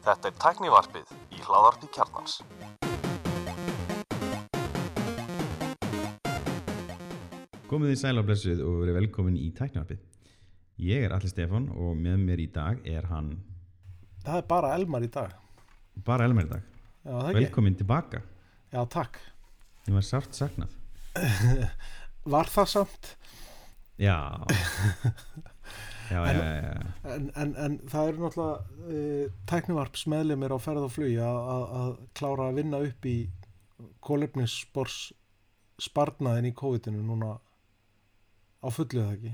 Þetta er tæknivarpið í hláðarpi kjarnans. Komið þið sæl á blessuð og verið velkomin í tæknivarpið. Ég er Alli Stefán og með mér í dag er hann Það er bara Elmar í dag bara Elmar í dag. Já, það ekki? Velkomin tilbaka. Já, takk Ég var sárt saknað. Var það samt? Já. já, já, já. En, en, en það eru náttúrulega uh, tæknivarps meðlumir á ferð og flug að, klára að vinna upp í kólefnisspors sparnaðin í COVID-inu núna á fullu eða ekki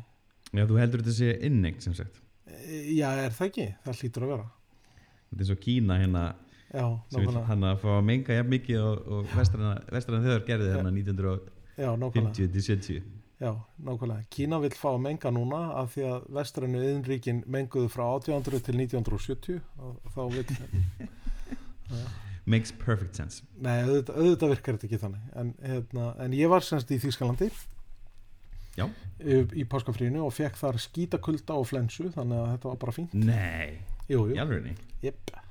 Já, þú heldur þetta sé innengt sem sagt. E, Já, er það ekki? Það hlýtur að vera Þetta er svo Kína hérna Já, sem vil hann að fá að menga jafn mikið og, og vestræna þjóðar gerði hérna 1950 Já, nákvæmlega til 70. Já, nákvæmlega. Kína vil fá að menga núna af því að vestrænu yðinríkin menguðu frá 1800 til 1970 og þá vil Makes perfect sense. Nei, auðvitað, auðvitað virkar þetta ekki þannig en, hérna, en ég var semst í Þýskalandi Já. í, páskafrínu og fekk þar skítakulda og flensu þannig að þetta var bara fínt Nei, í jú. alvegni. Yep.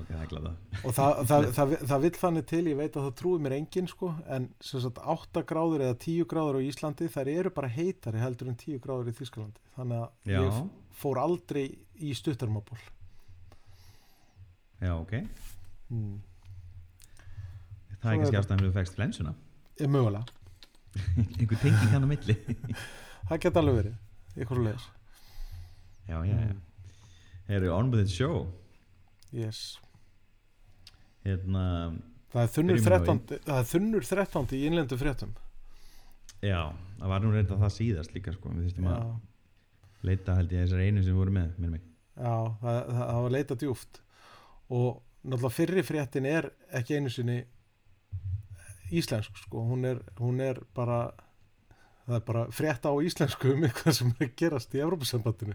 Ok, það og það, það, það, það vill þannig til ég veit að það trúi mér enginn sko, en sem sagt 8 gráður eða 10 gráður á Íslandi þær eru bara heitari heldur en 10 gráður í Þýskalandi þannig að Já. ég fór aldrei í stuttarmaból Já, ok. hmm. Það er það. ástæðan fyrir þú fegst flensuna. ég mögulega, Einhver tenging hann á milli. það geta alveg verið ykkur leðis já, já, já. Heyrðu, on with the show. Yes. Hérna, það er þunnur Byrjum á 13 það er þunnur 13 í innlendu fréttum já, það var nú reynda það síðast líka, sko. Við já, að leita held ég þessar einu sem voru með, með mig. já það, það, það var leita djúft og náttúrulega fyrri fréttin er ekki einu sinni íslensk sko, hún er, hún er bara það er bara frétta á íslensku um eitthvað sem er gerast í Európa-sambandinu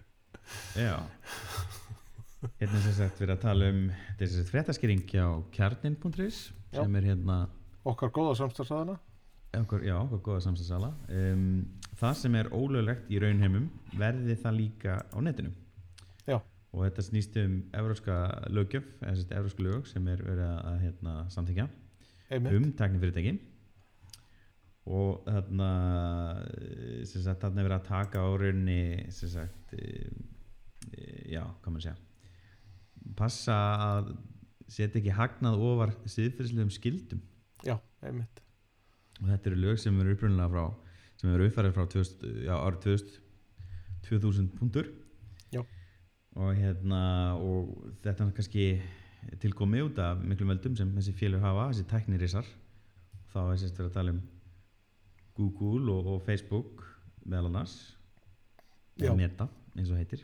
Já. Hérna sem sagt verið að tala um þessi fréttaskýring hjá kjarnin.is sem er hérna okkar góða samstagsæðana já, okkur góða samstagsala um, það sem er ólöglegt í raunheimum verði það líka á netinu. Já. og þetta snýst um evróska lögjöf eða evróska lög sem er verið að, hérna, samþykja um tæknifyrirtæki og þarna eh, sagt þarna er verið að taka á rauninni sem sagt e, e, já, hvað maður segja passa að setja ekki hagnað ofar siðfyrslegum skildum já, einmitt. Og þetta eru lög sem eru upprunnilega frá sem eru uppfærið frá 2000, já, árið 2000 2000 punktur. Já. og hérna og þetta er kannski tilkomið út af miklum veldum sem þessi félög hafa, þessi tæknirisar. Þá er sérst verið að tala um Google og, og Facebook meðal annars eða Meta eins og heitir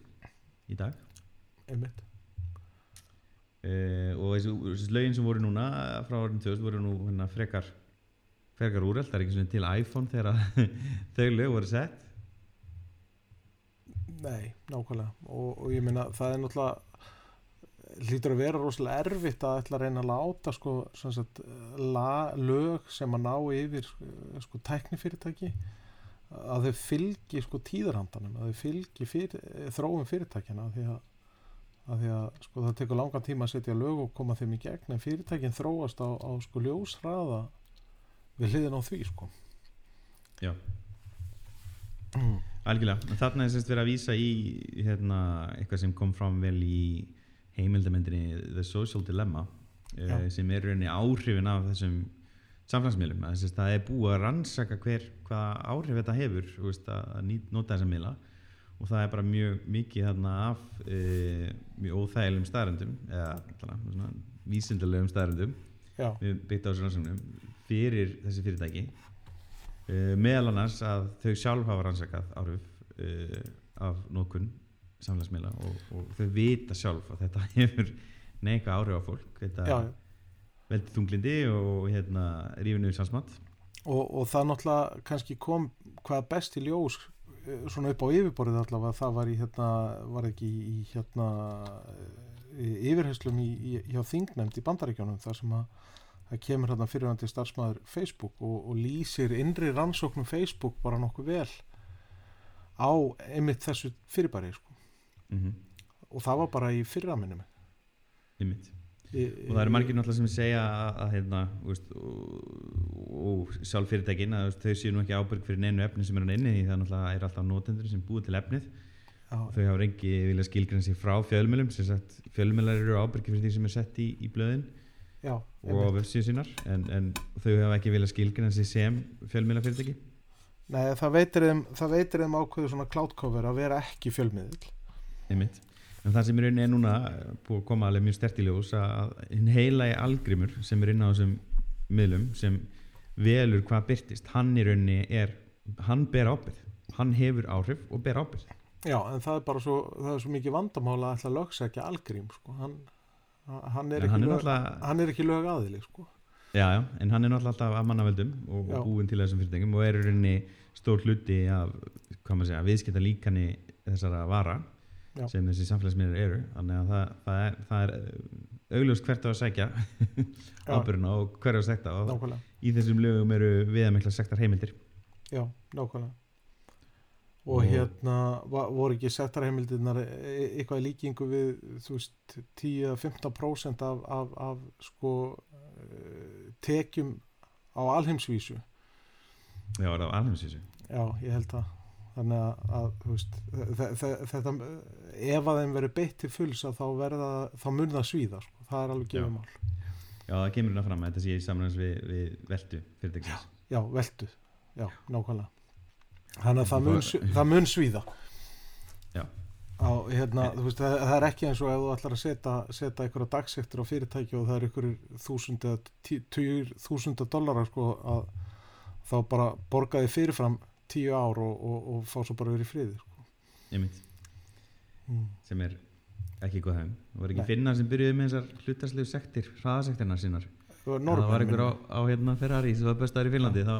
í dag. Einmitt, uh, og þessi, lögin sem voru núna frá árið 2000 voru nú hérna, frekar frekar úreld, það er ekki svona til iPhone þegar þau lög voru sett. Nei, nákvæmlega. Og, og ég meina það er náttúrulega hlýtur að vera rosalega erfitt að ætla að reyna að láta sko, sagt, la, lög sem að ná yfir sko, tæknifyrirtæki að þau fylgi sko, tíðarhandanum að þau fylgi fyrir, þróum fyrirtækjana af því að, að, því að sko, það tekur langan tíma að setja lög og koma þeim í gegn en fyrirtækin þróast á, á sko, ljósraða við hliðin á því sko. Já. algjörlega, en þarna er sérst verið að vísa í hérna, eitthvað sem kom fram vel í heimildamendinni The Social Dilemma uh, sem er rauninni áhrifin af þessum samfélagsmiðlum. Það er búið að rannsaka hver hvaða áhrif þetta hefur veist, að nota þessa miðla og það er bara mjög mikið þarna af uh, mjög óþægilegum staðrendum eða staðrendum Já, við byggt á þessu rannsóknum fyrir þessi fyrirtæki. Uh, meðal annars að þau sjálf hafa rannsakað áhrif uh, af nókun samfélagsmiðla og, og þau vita sjálf að þetta hefur neika áhrif á fólk. Þetta veldi þunglindi og hérna rífinu sannsmatt og, og það náttúrulega kannski kom hvað best í ljós eh, svona upp á yfirborðið allavega það var í hérna var ekki í, hérna yfirherslum í, í, hjá þingnefnd í bandaríkjónum þar sem að það kemur hérna fyrirvændi starfsmæður Facebook og, og lýsir innri rannsóknum Facebook bara nokkuð vel á einmitt þessu fyrirbæri sko. mm og það var bara í fyrra minnum einmitt og það eru margir náttúrulega sem segja að, hérna, veist, og, og sjálf fyrirtækin að þau séu nú ekki ábyrg fyrir neinu efni sem er hann inni því það náttúrulega er alltaf notendur sem búið til efnið. Já, þau hafa reyngi vilja skilgræna sig frá fjölmjölum sem sagt fjölmjölar eru ábyrgi fyrir því sem er sett í, í blöðin já, og á vefsíðu sínar en, en þau hafa ekki vilja skilgræna sig sem fjölmjöla fyrirtæki Nei, það veitir þeim, ákveðu svona cloud cover að vera ekki einmitt en það sem er rauninni núna búið að koma alveg mjög stert í ljós að hinn heila í algrimur sem er inn á þessum miðlum sem velur hvað byrtist hann í rauninni er hann ber ábyrð, hann hefur áhrif og ber ábyrð Já, en það er bara svo, það er svo mikið vandamála að ætla að lögsækja algrím sko. hann, hann, er En hann ekki er lög, náttúrulega- hann er ekki lög aðili sko. Já, já, en hann er náttúrulega alltaf af mannaveldum og, og búinn til þessum fyrirtækjum og er rauninni stór hluti af, hvað maður segja, viðskipta líkani þessara vara Já. sem þessi samfélagsmiðar eru. Þannig að það, það er, það er uh, augljóst hvert á að sækja ábyrjuna og hver á að sekta. Og nákvæmlega, í þessum lögum eru viðamikla sektar heimildir. Já, nákvæmlega. Og, Og- hérna voru ekki settarheimildirnar e- eitthvað í líkingu við þú veist 10-15% af, af, af sko eh, tekjum á alheimsvísu? Já, er það á alheimsvísu? Já, ég held að þannig að, veist, þe- þe- þetta ef að þeim verið beitt til fulls þá verða, þá mun það svíða sko. það er alveg gefið mál. Já, það kemur hérna fram að þetta sé í samræðans við, við veldu fyrirtækisins. Já, veldu, já, nákvæmlega. Þannig að það mun, Það- mun svíða. Já. á, hérna, veist, það, það er ekki eins og ef þú ætlar að setja, setja einhverja dagsektir á fyrirtæki og það er einhverjur þúsund eða tí- tugir þúsunda dollara sko, að þá bara borgaði fyrirfram tíu ár og, og, og fá svo bara verið í friði sko. mm. sem er ekki góð hefn Það var ekki Nei. finnar sem byrjuði með þessar hlutaslegu sektir hraðasektirna sínar. Það var einhver á, á hérna Ferrari sem var bestaður í Finnlandi þá,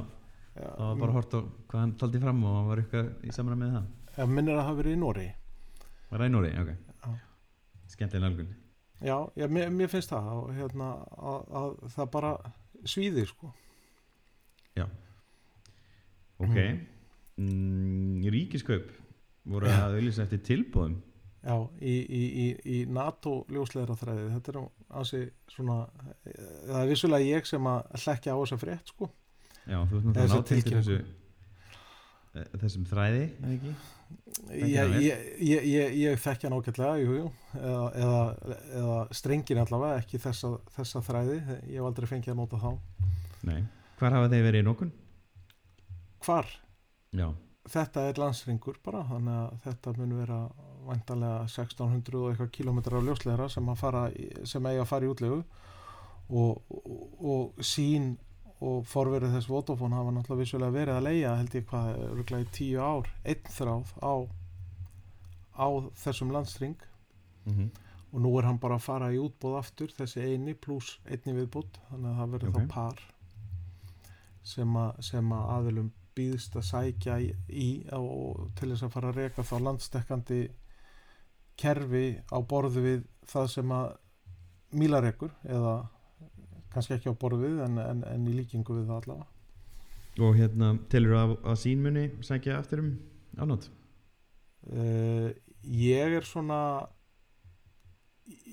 Já, þá var bara hort á hvað hann taldi fram og hann var eitthvað í samræð með það. Ég minnir að það hafi verið í Nóri var það í Nóri, ok. Já. skemmtilega nálgun. Já, já mér, mér finnst það og, hérna, að, að það bara svíðir sko. ok. Mm, ríkiskaup voru að auðvitað eftir tilbúðum Já, í, í, í, í NATO ljósleira þræði þetta er nú ansi svona það er vissulega ég sem að hlekja á þessa frétt sko. já, þú veist náttúrulega nátengtir tilkynningu. þessu eh, þessum þræði, eða ekki? ég, ég, ég, ég, þekkja nákvæmlega jú, jú, eða, eða, eða strengin allavega ekki þessa, þessa þræði ég hef aldrei fengið að nota þá Nei, hvar hafa þeir verið í nokkun? Hvar? Já, Þetta er landsringur bara þannig að þetta mun vera vantarlega 1600 og eitthvað kilómetrar af ljósleira sem, fara sem eigi að fara í útlegu og, og, og sín og forverið þess Vodafone hafa náttúrulega vissulega verið að leia held ég hvað, örgulega í tíu ár einn þráð á, á þessum landstring mm og nú er hann bara að fara í útbóð aftur þessi eini pluss einni viðbútt þannig að það verður Ok. þá par sem að, sem að aðilum býðst að sækja í, í og til þess að fara að reka þá landstekkandi kerfi á borðu við það sem að mílarekur eða kannski ekki á borðu við en, en, en í líkingu við það allavega. Og hérna telur að, að sínmunni sækja aftur um ánátt uh, ég er svona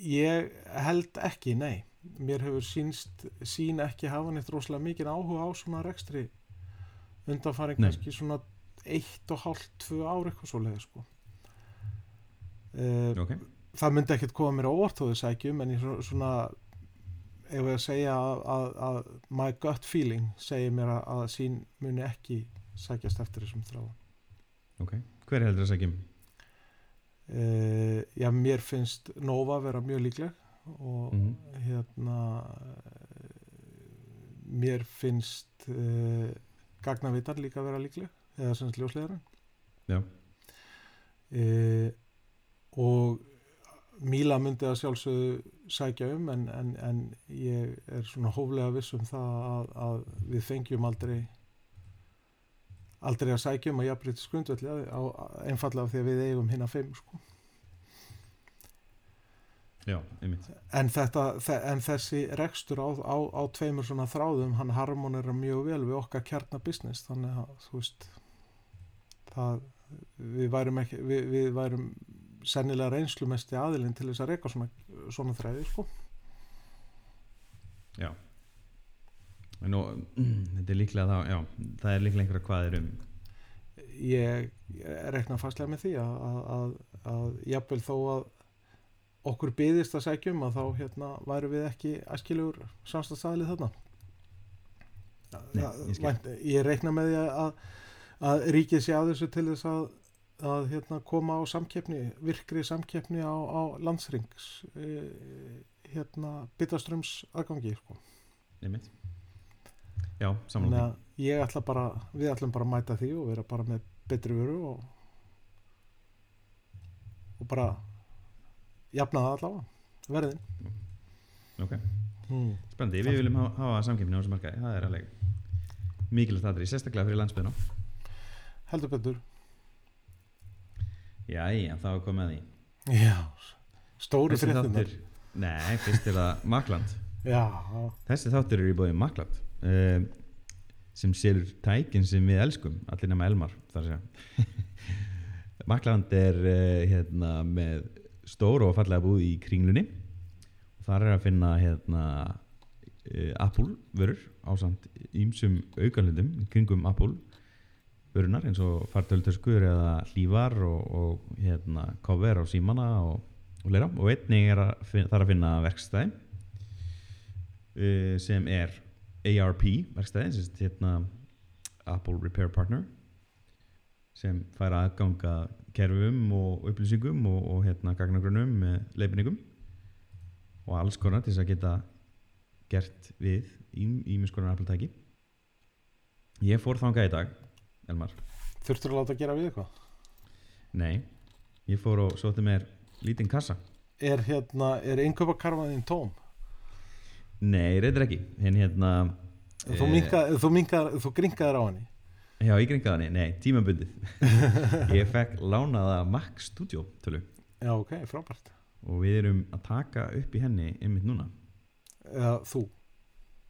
ég held ekki, nei. Mér hefur sínst sín ekki hafa neitt rosalega mikið áhuga á svona rekstri undanfæring kannski svona eitt og hálft, tvö ár eitthvað svo leið sko. uh, ok, það myndi ekkert koma mér á óvart þó þau sækjum en ég svo- svona ef ég að segja að, að, að my gut feeling segir mér að, að sín muni ekki sækjast eftir þessum þráðum ok hver heldur að sækjum? Uh, já, mér finnst Nova vera mjög líkleg og Mhm. hérna eh, mér finnst uh, Gagnavitar líka vera líkleg eða sem sljóslegaran Já. uh, og Míla myndi að sjálfsögðu sækja um en, en, en ég er svona hóflega viss um það að, að við fengjum aldrei aldrei að sækja um að jafnbreytis grundvelli einfallega af því að við eigum hinn að fimm sko. Já, en, þetta, þe- en þessi rekstur á, á, á tveimur svona þráðum hann harmonera mjög vel við okkar kjarnabusiness þannig að veist það, við værum ekki við, við værum sennilega reynslu mesti aðilinn til þess að reyka svona, svona þræði sko. Já en nú, þetta er líklega þá já, það er líklega einhverja hvað er um ég rekna fastlega með því að, að, að, að jafnvel þó að okkur byðist að sækjum að þá hérna væru við ekki aðskilur samstagsæðli þarna Nei, ég. Vænt, ég rekna með því að, að ríkið sé að þessu til þess að, að hérna, koma á samkeppni virkri samkeppni á, á landsrings e, hérna byttaströms aðgangi sko. nefnit já, að ég ætla bara við ætlum bara að mæta því og vera bara með betri vöru og og bara jafna það allavega verðin. Ok, hmm. spennandi, við viljum hafa, hafa samkeppni á þessu markaði, það er alveg mikilvægt aðri, sérstaklega fyrir landsbyðina heldur betur. Já, já, þá er komið að því. Já, stóru Þessi fréttunar nei, fyrst er það Makland já, Þessi þáttur er í bóði Makland uh, sem selur tækin sem við elskum, allir nema Elmar Makland er uh, hérna, með stór og fallega búð í kringlunni. Og þar er að finna hérna, uh, Apple vörur ásand ímsum aukalundum kringum Apple vörunar eins og fartöltöskur eða hlífar og, og hérna, cover á símana og, og leira og einnig er að finna, þar að finna verkstæði uh, sem er ARP verkstæði, sem sagt, hérna Apple Repair Partner sem fær aðganga kerfum og upplýsingum og, og hérna gagnagrunum með leifningum og alls konar til þess að geta gert við ímis konar Apple tæki ég fór þangað í dag Elmar, þurftur að láta að gera við eitthvað? Nei ég fór og sótti mér lítinn kassa. Er hérna, er einköpakarfaðin tóm? Nei, reyndar ekki. En hérna þú, eh, minka, þú, minkar, þú gringaðir á henni Já, ég gringaði hann, nei, tímabundið. Ég fekk lánaða Mac Studio tölu. Já, ok, frábært. Og við erum að taka upp í henni einmitt núna. Eða þú,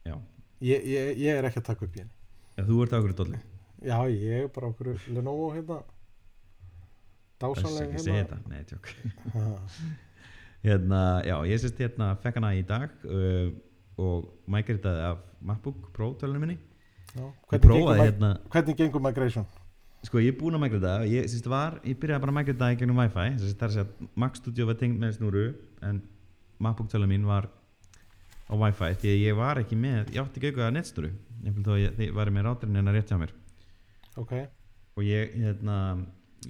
Já, ég, ég, ég er ekki að taka upp í henni. Ef þú ert okkur dolli já, ég er bara okkur Lenovo hérna. Segja þetta, nei, tjók. Hérna Hérna, já, ég sést hérna fekk hana í dag uh, og migrataði af MacBook Pro tölunum minni já, hvernig, prófaði hérna. hérna, hvernig gengur migration? Sko ég er búinn að migrata ég, ég byrjaði bara að migrata í gegnum Wi-Fi. Það er að Mac Studio var tengt með snúru en MacBook tölun mín var á Wi-Fi því að ég var ekki með, ég átti ekki auðvitað netstúru þó ég, var með ráturinn en að rétt hjá mér. Ok, og ég hérna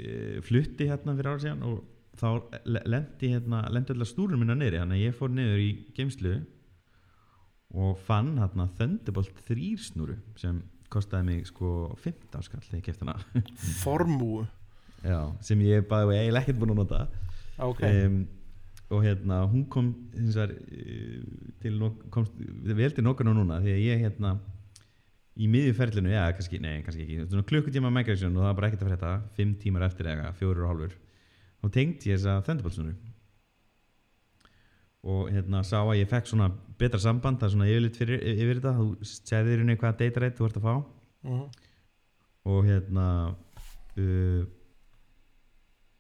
eh, flutti hérna fyrir ára síðan og þá le- lendi hérna lendi allar stúrun minna niðri þannig að ég fór niður í geimslu og fann hérna Thunderbolt 3 snúru sem kostaði mig sko 15 skall þegar ég kefti hana. Formúu Já, sem ég bara eiginlega ekkert búin að nota. Ok, um, og hérna hún kom vegar uh, til nok komst vel til nokkuna núna því að ég hérna í miðjuferlinu, já kannski, nei kannski ekki klukkutíma migration og það var bara ekkert að frétta fimm tímar eftir eða fjórir og hálfur þá tengdi ég þessa Thunderbolt snúru og hérna sá að ég fekk svona betra samband það er svona yfirleitt fyrir, yfir þetta. Þú segðir henni hvaða data rate þú ert að fá. Mm og hérna uh,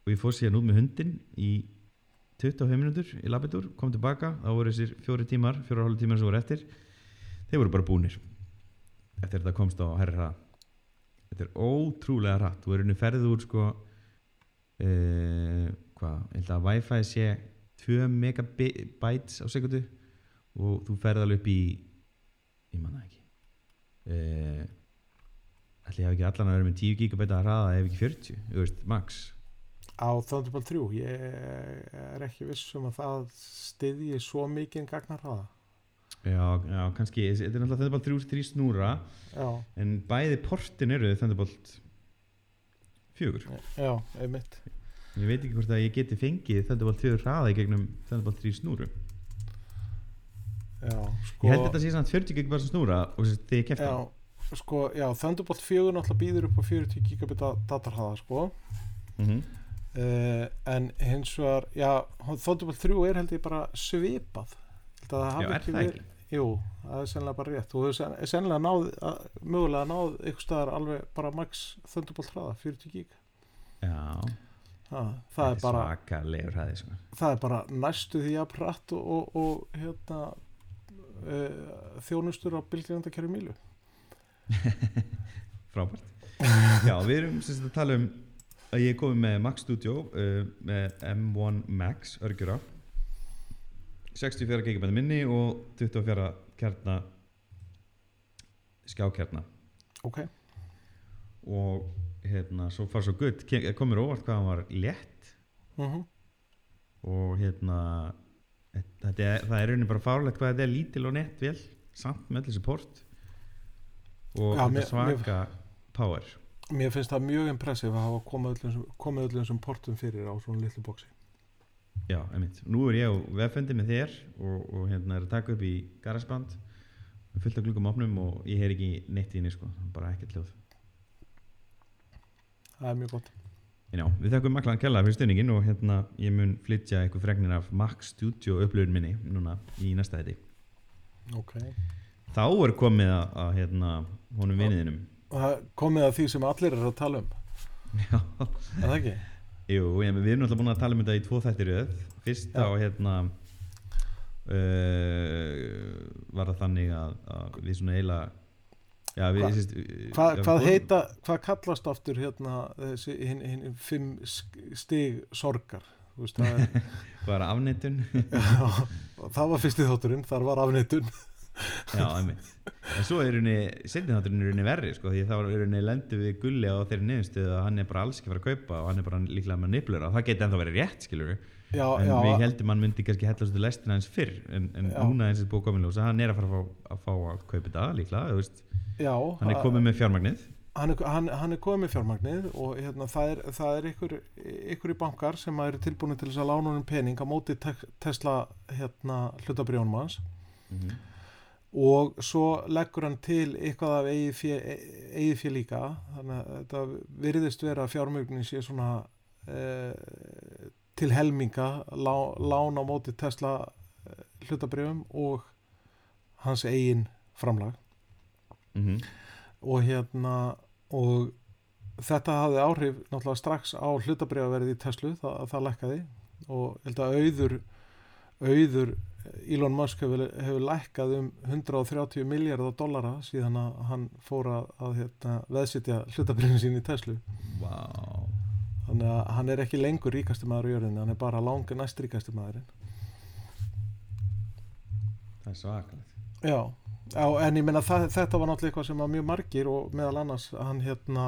og ég fór síðan út með hundin í 25 minútur í labitur, kom tilbaka. Þá voru þessir fjóri tímar, fjóra hálf tímar sem voru eftir. Þeir voru bara búnir eftir þetta komst á herri hraða. Þetta er ótrúlega hratt. Þú er henni ferðið úr sko uh, hvað, ég held að Wi-Fi sé 2 megabytes á sekundu og þú ferð alveg upp í ég manna ekki uh, ætli ég hef ekki allan að vera með 10 gigabæta að hraða ef ekki 40, þú veist, max. Á Thunderbolt 3 ég er ekki viss um að það styðji svo mikið gagnar hraða já, já, kannski, þetta er náttúrulega Thunderbolt 3, 3 snúra já, en bæði portin eru Thunderbolt 4 já, einmitt ég veit ekki hvort að ég geti fengið Thunderbolt 4 hraða í gegnum Thunderbolt 3 snúru. Já, sko, ég held þetta sé samt 40 gigabæta snúra og þess að ég kefti já, sko, já, Thunderbolt 4 náttúrulega býður upp á 40 gigabita datarhaða sko. Mm -hmm. uh, en hins vegar já, Thunderbolt 3 er held ég bara svipað. Það já, er það ekki? jú, það er sennilega bara rétt. Þú hefur sen, sennilega náð mögulega náð ykkur staðar alveg bara max Thunderbolt hraða 40 gig. Já, það, það er bara hæði sko. það er bara næstu því að pratt og, og, og hérna uh, þjónustur á bylgjöndakerfi mílu frábært. Já, við erum sagt að tala um að ég er komið með Mac Studio uh, með M1 Max örgjur á 64 GB minni og 24 kjarna skjákjarna. Ok, og hérna, svo far svo gutt komur óvart hvað hann var létt. Mm og hérna þetta er, það er raunin bara fárlegt hvað þetta er lítil og nett vel samt með þessi port og þetta mér- svaka power. Mér finnst það mjög impressið að hafa komið öllum, þessum portum fyrir á svona litlu bóksi já, einmitt, nú er ég á veffundi með þér og, og hérna er að taka upp í garasband með fullt af glugum opnum og ég heyr ekki neitt í henni sko, bara ekkert hljóð það er mjög gott. En já, við þakkum maklan kella fyrir stuðningin og hérna ég mun flytja eitthvað fregnir af Mac Studio upplöðun minni núna í næsta þetta ok, þá er komið að, að hérna honum viniðinum er komið að því sem allir eru að tala um. Já, er það ekki? jú, ég, við erum alltaf búin að tala um þetta í tvo þættir röð. Fyrst Já. á hérna uh, var það þannig að, að við svona eiginlega já, við, Hva- sést, Hva, hvað heita, hvað kallast aftur hérna þessi hinn hin, fimm stig sorgar? Veist, það er, var afnettun já, það var fyrsti þátturinn þar var afnettun já, einmitt. En svo er henni, setni þátturinn er henni verri sko, því þá er henni lendu við gulli á þeirri niðurstöðu að hann er bara alls ekki fara að kaupa og hann er bara líklega með niblur og það geti ennþá verið rétt skilur já, en já, við heldum hann myndi kannski hellast til lestina hans fyrr en, en núna eins og búið komin ljós að hann er að fara að fá að, fá að kaupa þetta líklega, já hann er komið með fjármagnið. Hann er, hann, hann er komið með fjármagnið og hérna, það er, það er ykkur, ykkur í bankar sem eru tilbúin til þess að lána honum pening á móti te Tesla hérna, hlutabrjónum hans. Og svo leggur hann til eitthvað af eigið fjö líka. Þannig að þetta virðist vera að fjármögnin sé svona eh, til helminga lá, lán á móti Tesla eh, hlutabrjónum og hans eigin framlag mm -hmm. og hérna og þetta hafði áhrif náttúrulega strax á hlutabriðaverði í Tesla það, það lækkaði og ég held að auður auður Elon Musk hefur, hefur lækkað um 130 miljardar dollara síðan að hann fór að, að hérna, veðsitja hlutabriðin sín í Tesla wow. Þannig að hann er ekki lengur ríkasti maður í jörðinni hann er bara langur næst ríkasti maðurinn það er svakalegt Já, já en ég meina það, þetta var náttúrulega eitthvað sem var mjög margir og meðal annars hann hérna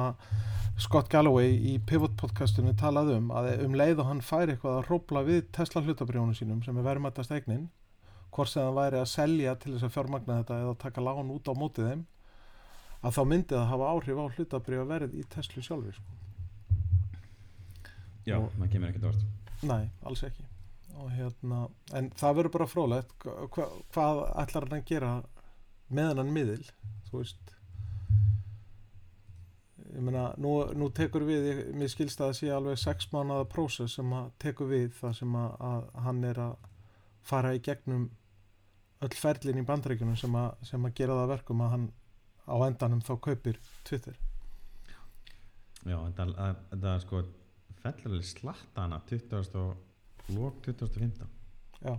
Scott Galloway í Pivot podcastunni talaði um að um leið og hann fær eitthvað að hrópla við Tesla hlutabrjónu sínum sem er verðmættast eignin hvort sem það væri að selja til þess að fjármagna þetta eða taka lán út á mótið þeim að þá myndi það hafa áhrif á hlutabrjóð verð í Tesla sjálfur sko. Já, Og- það kemur ekkert orð Nei, alls ekki. Og hérna, en það verður bara frólægt hva, hvað ætlar hann að gera með hann miðil þú veist? Ég meina, nú, nú tekur við ég- mér skilst að það sé alveg sex mánuða prósess sem að tekur við það sem að, að hann er að fara í gegnum öll ferlin í bandreikunum sem að, sem að gera það að verkum að hann á endanum þá kaupir Twitter. Já, þetta, að- þetta sko fellur alveg slatta hana 20. og lók 2015 já.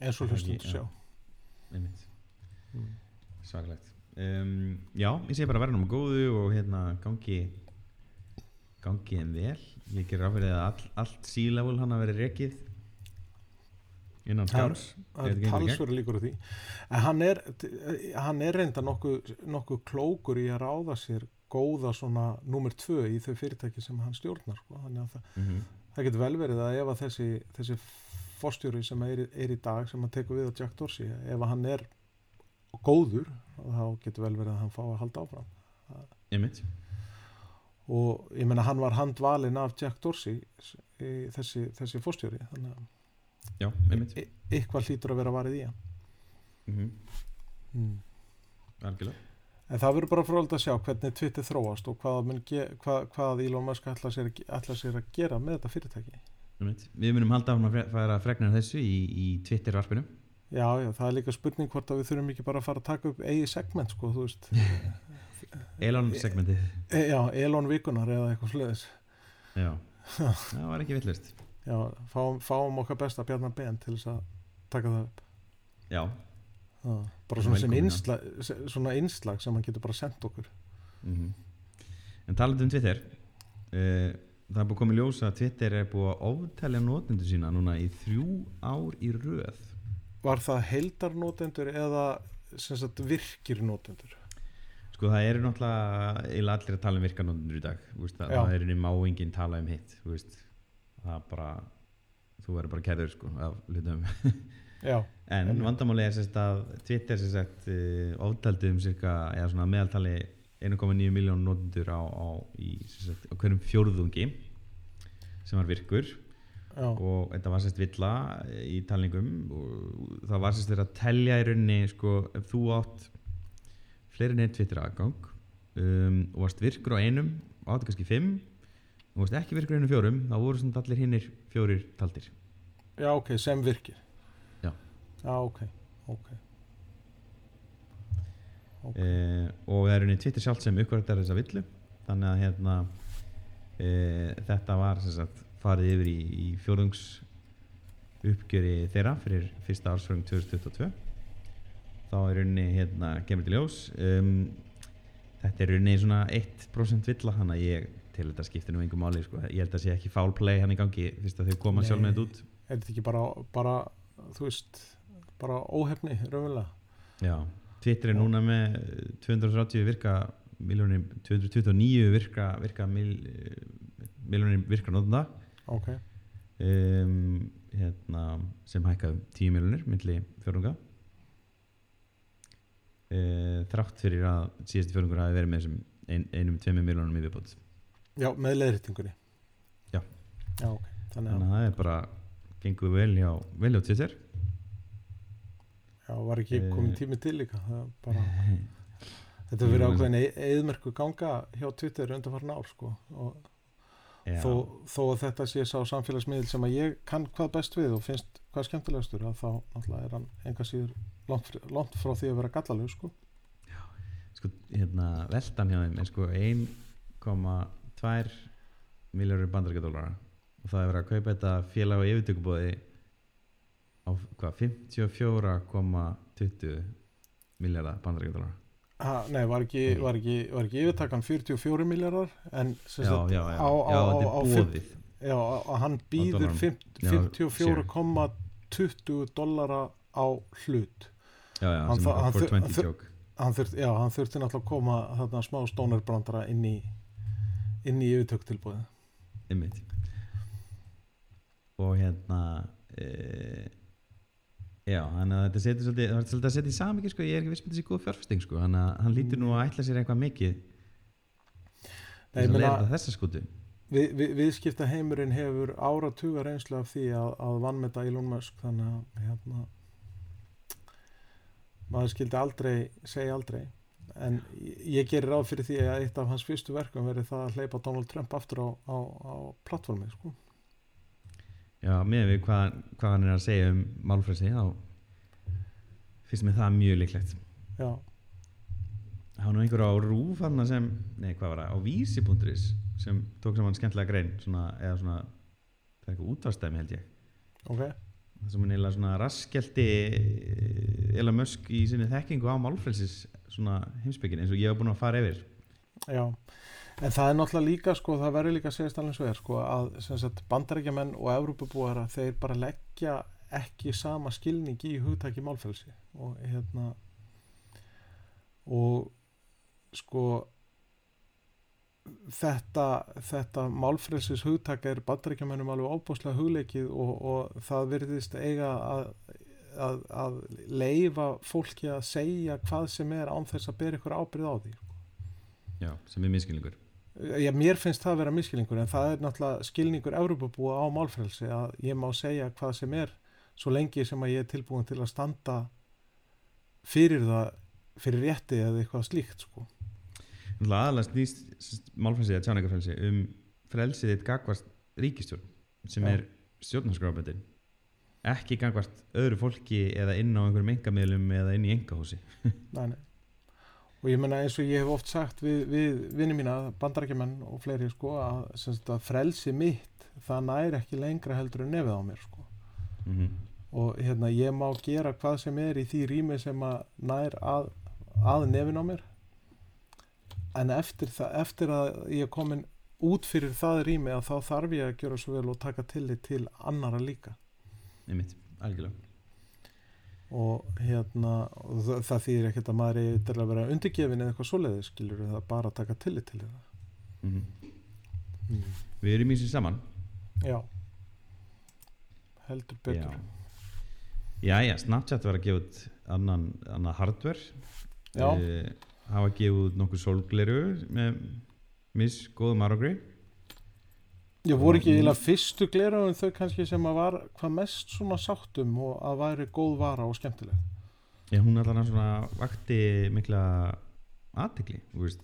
Eins og hlustum ekki- sjá. Já. einmitt, mm. svakalegt. Um, já, ég segi bara verðum á góðu og hérna gangi gangi þeim vel. Ger ráfrið að all, allt C-level hann að vera rekið innan skáls það er talsverður líkur á því. En hann er, hann er reynda nokkuð nokku klókur í að ráða sér góða svona nummer tvö í þau fyrirtæki sem hann stjórnar sko. þannig að það, mm -hmm. það getur vel verið að ef að þessi, þessi fórstjóri sem er, er í dag sem að tekur við á Jack Dorsey ef að hann er góður þá getur vel verið að hann fá að halda áfram einmitt og ég menna hann var handvalinn af Jack Dorsey þessi, þessi fórstjóri þannig að já, einmitt e- eitthvað hlýtur að vera varið í hann mm -hmm. mm. algjörlega En það verður bara frólægt að sjá hvernig Twitter þróast og hvað, hvað, hvað Elon Musk ætla sér, ætlar sér að gera með þetta fyrirtæki. við munum halda áfram að færa fregnar þessu í, í Twitter-varpinu. Já, já, það er líka spurning hvort að við þurfum ekki bara að fara að taka upp eigi segment, sko, þú veist. Elon segmentið. E, já, Elon vikunar eða eitthvað sluðis. já, það var ekki villust já, fáum, fáum okkar besta Bjarnar Ben til þess að taka það upp. Já, bara svona sem innslag, svona innslag sem hann getur bara sendt okkur. Mm en talandi um Twitter uh, það er búið að koma í ljós að Twitter er búið að oftelja notendur sína núna í þrjú ár í röð. Var það heildarnótendur eða sagt virkir nótendur? sko það eru náttúrulega eiginlega allir að tala um virkanótendur í dag þú veist, það er inni má enginn tala um hitt þú veist, það er bara þú verður bara kærður sko af hlutum. Já, En Einmitt. vandamáli er sérst að Twitter sagt uh, oftaldi um cirka, eða svona meðaltali 1,9 miljón notendur á, á, á hverjum fjórðungi sem var virkur já, og þetta var sérst villa í talningum og það var sérst þeirra að telja í rauninni sko, ef þú átt fleiri en einn Twitter aðgang um, og varst virkur á einum og áttu kannski fimm og varst ekki virkur á einum fjórum þá voru svona allir hinnir fjórir taldir já, ok, sem virkir. Já, ok, ok Ok. eh, og það er unni Twitter sjálft sem uppkvæmdar þessa villu þannig að hérna eh, þetta var sagt farið yfir í, í fjórðungs uppgjöri þeirra fyrir fyrsta ársfröng 2022 þá er unni hérna kemur til ljós um, þetta er unni svona 1% villa þannig að ég til þetta skiptir nú engum máli sko. ég held að sé ekki foul play hann í gangi fyrst að þau koma Nei. sjálf með þetta út Er þetta ekki bara, bara þú veist, bara óhefni raunverulega? Já, Twitter er núna með 230 virka miljónir, 229 virka virka mil, miljónir virka notenda. Ok, um, hérna, sem hækkaði 10 miljónir milli fjörunga uh, þrátt fyrir að síðasti fjörungur hafi verið með ein, einum, tveimur miljónum í viðbót. Já, með leiðréttingunni. Já. Já, ok, þannig þannig að að það er bara gengur vel hjá, vel hjá Twitter já, var ekki Eh. komin tími til líka það bara Þetta verið en- ákveðin eðmerku ganga hjá Twitter undanfarn ár sko og Já, þó, þó að þetta sé sá samfélagsmiðl sem að ég kann hvað best við og finnst hvað skemmtilegastur að þá náttúrulega er hann enga síður langt, langt frá því að vera gallalög sko. sko, hérna, veltan hjá þeim er sko 1,2 miljóður bandaríkjadólara og það er verið að kaupa þetta félag á yfirtökubóði á hvað, 54,20 miljardar bandaríkjadólara Ha, nei, var ekki, var, ekki, var ekki yfirtakan 44 miljardar en já, já, já, á, á, á, já, að hann býður dollarum. fimm- Já, 54,20 dollara á hlut. Já, já, Hann þa- hann þur- 420 hann þur- hann þurfti, já, þurfti náttúrulega að koma þarna smá stónarbrandara inn í inn í yfirtöktilbúið einmitt. Og hérna e, já, þannig að þetta setur svolítið, það er svolítið að setja í samiki sko, ég er ekki viss með þessi góð fjárfesting sko, þannig að hann lítur nú að ætla sér eitthvað mikið þess að meina- leiða þessa skutu við, við, viðskipta heimurinn hefur áratuga reynslu af því að, að vannmeta Elon Musk. Þannig að hérna, maður skildi aldrei segja aldrei. En ég- gerir ráð fyrir því að eitt af hans fyrstu verkum verið það að hleypa Donald Trump aftur á, á, á plattformi sko. Já, með við hvað, hvað hann er að segja um málfræsi þá finnst mér það mjög líklegt. Já, Það var nú einhver á rúf hann sem, nei hvað var það, á vísi.is sem tók saman skemmtilega grein svona, eða svona, það er eitthvað útvarstæmi held ég. Ok. Það sem hann eiginlega svona raskelti Elon Musk í sinni þekkingu á málfræsis svona heimspekin eins og ég hef búin að fara yfir. Já, en það er náttúrulega líka sko, það verður líka að segja alveg svo er sko, að sagt, bandarækjamenn og Evrópubúara þeir bara leggja ekki sama skilning í hugtaki málfrelsi. Og hérna og sko þetta, þetta málfrelsis hugtaka er bandarækjamennum alveg óbúslega hugleikið og, og það verðist eiga að, að, að leifa fólki að segja hvað sem er án þess að bera ykkur ábyrð á því Já, sem er miskilningur Já, mér finnst það að vera miskilningur en það er náttúrulega skilningur Evropabúa á málfrelsi að ég má segja hvað sem er svo lengi sem að ég er tilbúin til að standa fyrir það fyrir rétti eða eitthvað slíkt sko. Aðalega snýst málfræsi eða tjáningarfrelsi um frelsið þitt gagvart ríkistjórn sem Já. er stjórnarskráböndin ekki gagvart öðru fólki eða inn á einhverjum engamiðlum eða inn í engahúsi Nei, nei. Og ég menna eins og ég hef oft sagt við, við vinni mína, bandarækjumenn og fleiri sko að, sagt, að frelsi mitt það næri ekki lengra heldur en nefið á mér sko. Mm og hérna ég má gera hvað sem er í því rými sem að nær að, að nefin á mér. En eftir, það, eftir að ég er komin út fyrir það rými að þá þarf ég að gera svo vel og taka tillit til annara líka. Einmitt, algjörlega og hérna og það, það þýðir ekkert að maður er til að vera undirgefin eða eitthvað svoleiði skilur það er bara að taka tillit til það mm mm. við erum í sér saman. Já. Heldur betur. Já, já, Snapchat var að gefa út annan, annan hardware. Já. Eh, hafa gefið út nokkuð sólgleru með miss góðum ég voru ekki Mm. eiginlega fyrstu glera en þau kannski sem að var hvað mest svona sáttum og að væri góð vara og skemmtileg Já, hún allan svona vakti mikla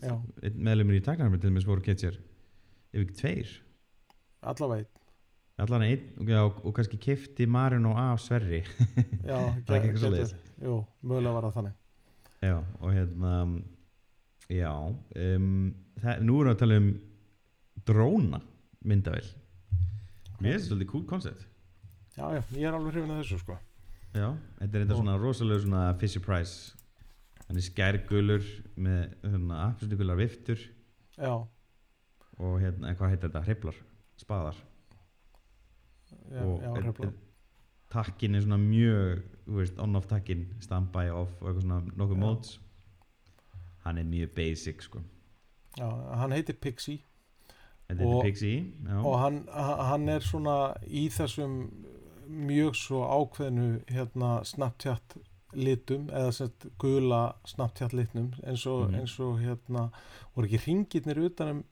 Já. einn meðlumur í taknarmi til þess voru ketjar ef ekki tveir allavega einn. allan einn og, já, og kannski kefti Marino af Sverri já, Það er ekki svoleiðis. jú, mögulega var það þannig já, og hérna já um, það, nú erum við að tala um dróna myndavel mér finnst þetta svolítið cool concept. Já, já, ég er alveg hrifin að þessu sko. Já, þetta er Og- svona rosalega svona Fisher Price. Hann er skærgulur með svona appisnigular viftur. Já, og hérna, en hvað heitir þetta, hriflar? Spaðar? Já, og já, hrifla er- takkin er svona mjög þú veist, on-off takkin, standby off og eitthvað svona nokkuð móts. Hann er mjög basic sko. Já, hann heitir Pixie Og- og hann, hann er svona í þessum mjög svo ákveðnu hérna Snapchat litum eða sett gula Snapchat litnum eins og, Mhm. eins og hérna voru ekki ringirnir utan um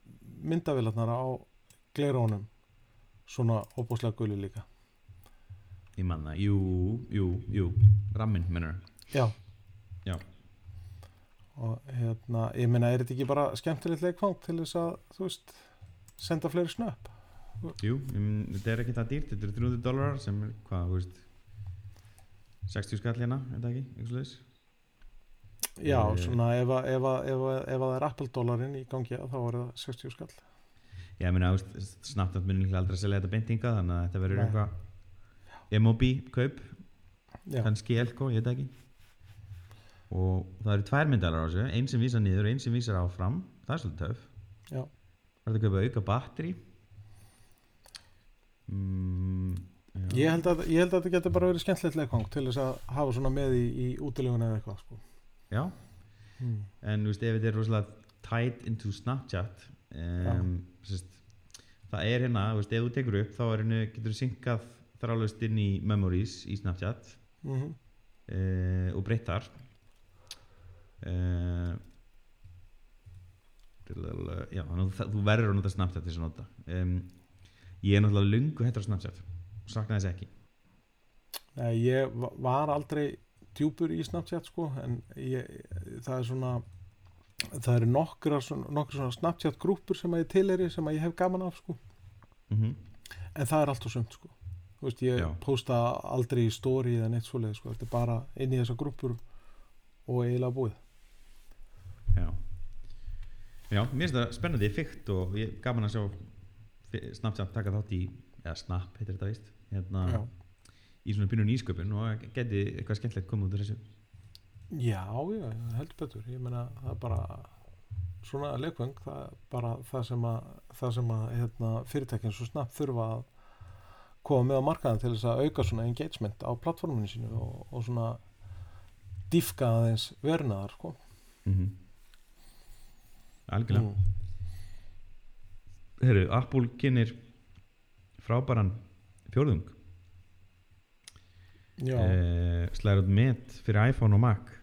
myndavélarnar á glerónum svona óbúslega guli líka. Ég manna, jú, jú, jú. Rammin, mennur já. Já. og hérna, ég meina er þetta ekki bara skemmtilegt leikfang til þess að þú veist, senda fleiri snöpp? Jú, um, þetta er ekki það dýrt þetta er 300 dólarar sem er, hvað, þú veist 60 skall hérna, er það ekki, eitthvað slags já, Eh. svona ef, að- ef, að- ef, að- ef að það er Apple dólarinn í gangi þá er það 60 skall. Já, ég meina, snabbt munum líklega aldrei að selja þetta beintinga þannig að þetta verður eitthvað MOB kaup, já, kannski Elko, ég veit ekki. Og það eru tvær myndalar á þessu einn sem vísar niður og einn sem vísar áfram það er svolítið töf Já. Það er að kaupa auka batteri mm. Ég held, að, ég held að þetta getur bara verið skemmtilegt leikvang til þess að hafa svona með í, í útilegun eða eitthvað sko. já, hmm. en þú veist, ef þetta er rosalega tied into Snapchat um, sest, það er hérna, þú veist, ef þú tekur upp þá henni, getur þú syngað þrálaust inn í memories í Snapchat Mm uh, og breyttar uh, já, þú- þú verður að nota Snapchat til þess að nota. Um, ég er náttúrulega lungu hættur á Snapchat. Og sakna þess ekki. Nei, ég va- var aldrei djúpur í Snapchat sko en ég, það er svona það eru nokkra nokkra svona Snapchat grúpur sem að ég tilheri sem að ég hef gaman af sko. Mm en það er allt og sumt sko. Veist, ég Já. posta aldrei í story eða neitt svoleið sko, þetta er bara inn í þessar grúpur og eiginlega búið. Já já, mér finnst það spennandi fyrkt og ég er gaman að sjá Snapchat taka þátt í eða Snap heitir þetta víst hérna, Já, í svona pínun ísköpun og geti eitthvað skemmtilegt komið út úr þessu já, já heldur betur, ég meina það er bara svona leikvöng það er bara það sem að, það sem að hérna, fyrirtækinn svo snabbt þurfa að koma með á markaðan til þess að auka svona engagement á plattforminu sínu og, og svona dýfka aðeins vernaðar sko. mm -hmm. Algjörlega. Mm. Heru, Apple kynir frábæran fjórðung. Já, eh, slæður út met fyrir iPhone og Mac.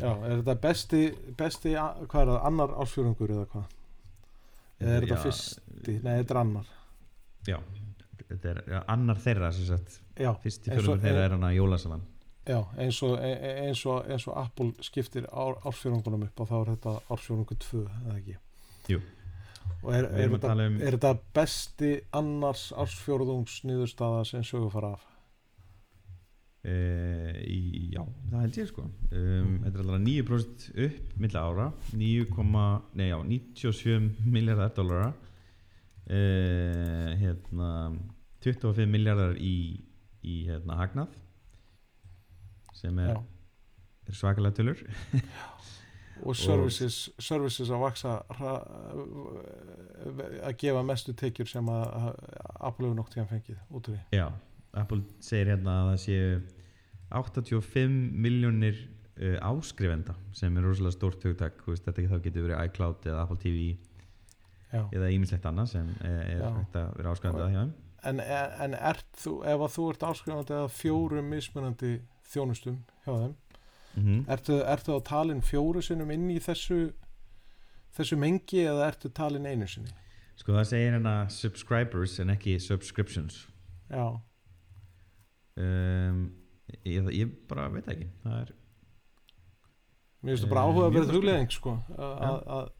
Já, er þetta besti, besti hvað er það, annar ásfjörungur eða hvað? Eða er þetta fyrsti? Nei, þetta er annar. Já, þetta er annar þeirra sem sagt, Já, fyrsti fjórðungur þeirra er hann að jólasalan já eins, og, e- e- eins, og, eins og Apple skiptir ár, ársfjörungunum upp og þá er þetta ársfjörungu 2 eða ekki? Jú. Og er, er, þetta, um- er þetta besti annars ársfjörðungs niðurstaða sem sögur fara af? uh, í, já, það held ég sko. Um, þetta er alltaf 9% upp milla ára 9, nei, já, 97 miljardar dollara. Uh, hérna 25 miljardar í, í hérna, hagnað sem er, er svakalega tölur. Og services, services að vaksa að gefa mestu tekjur sem að Apple hefur nokk tíðan fengið út úr því. Já, Apple segir hérna að það séu 85 miljónir uh, áskrifenda sem er rosalega stórt hugtak. Þetta þá getur verið iCloud eða Apple TV Já. eða ímislegt annað sem er, hægt að vera áskrifenda hjá þeim. En, en ert þú, ef þú ert áskrifandi að fjórum mismunandi þjónustum hjá þeim, mm -hmm. ertu, ertu á talin fjóru sinnum inn í þessu þessu mengi eða ertu talin einu sinni? Sko það segir hérna subscribers en ekki subscriptions. Já, um, ég, ég bara veit ekki. Það er, mér finnst það bara Eh, áhuga að spennandi. hugleðing sko, að,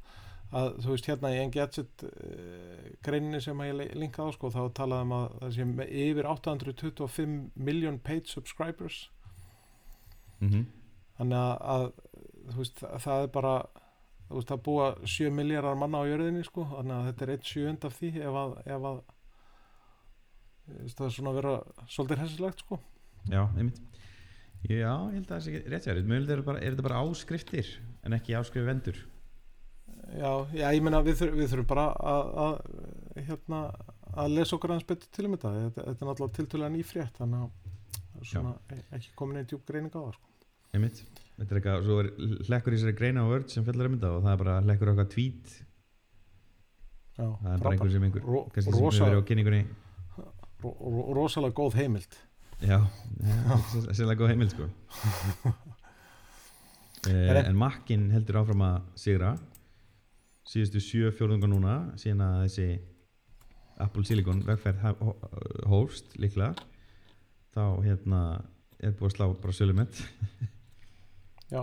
að, þú veist hérna í Engadget uh, greininni sem að ég linkaði á sko, þá talaði um að það sé me- yfir 825 miljón paid subscribers mm þannig að, að veist, það er bara veist, það búa 7 miljardar manna á jörðinni sko, þannig að þetta er 1 sjöund af því ef að, ef að það er svona að vera svolítið hessilegt sko. Já, einmitt. Já, ég held að það sé ekki rétt sér er, bara, er þetta bara áskriftir en ekki áskrifvendur já, já ég meina við, þur, við þurfum bara að, að hérna að lesa okkur aðeins betur til um þetta. Þetta, þetta er náttúrulega tiltölulega nýfrétt þannig að svona e- ekki komin einn djúb greining á það sko. Einmitt. Þetta er eitthvað, svo er hlekkur í sér greina á Word sem fjallar um þetta og það er bara hlekkur okkar tweet. Já, það er bara einhver sem einhver Ro- kannski sem hefur verið á kynningunni. Ro, ro, rosalega góð heimild. Já, sérlega góð heimild sko. Eh, En makkin heldur áfram að sigra. Síðustu sjö fjórðunga núna síðan að þessi Apple Silicon vegferð hófst líklega þá hérna er búið að slá bara sölumett já.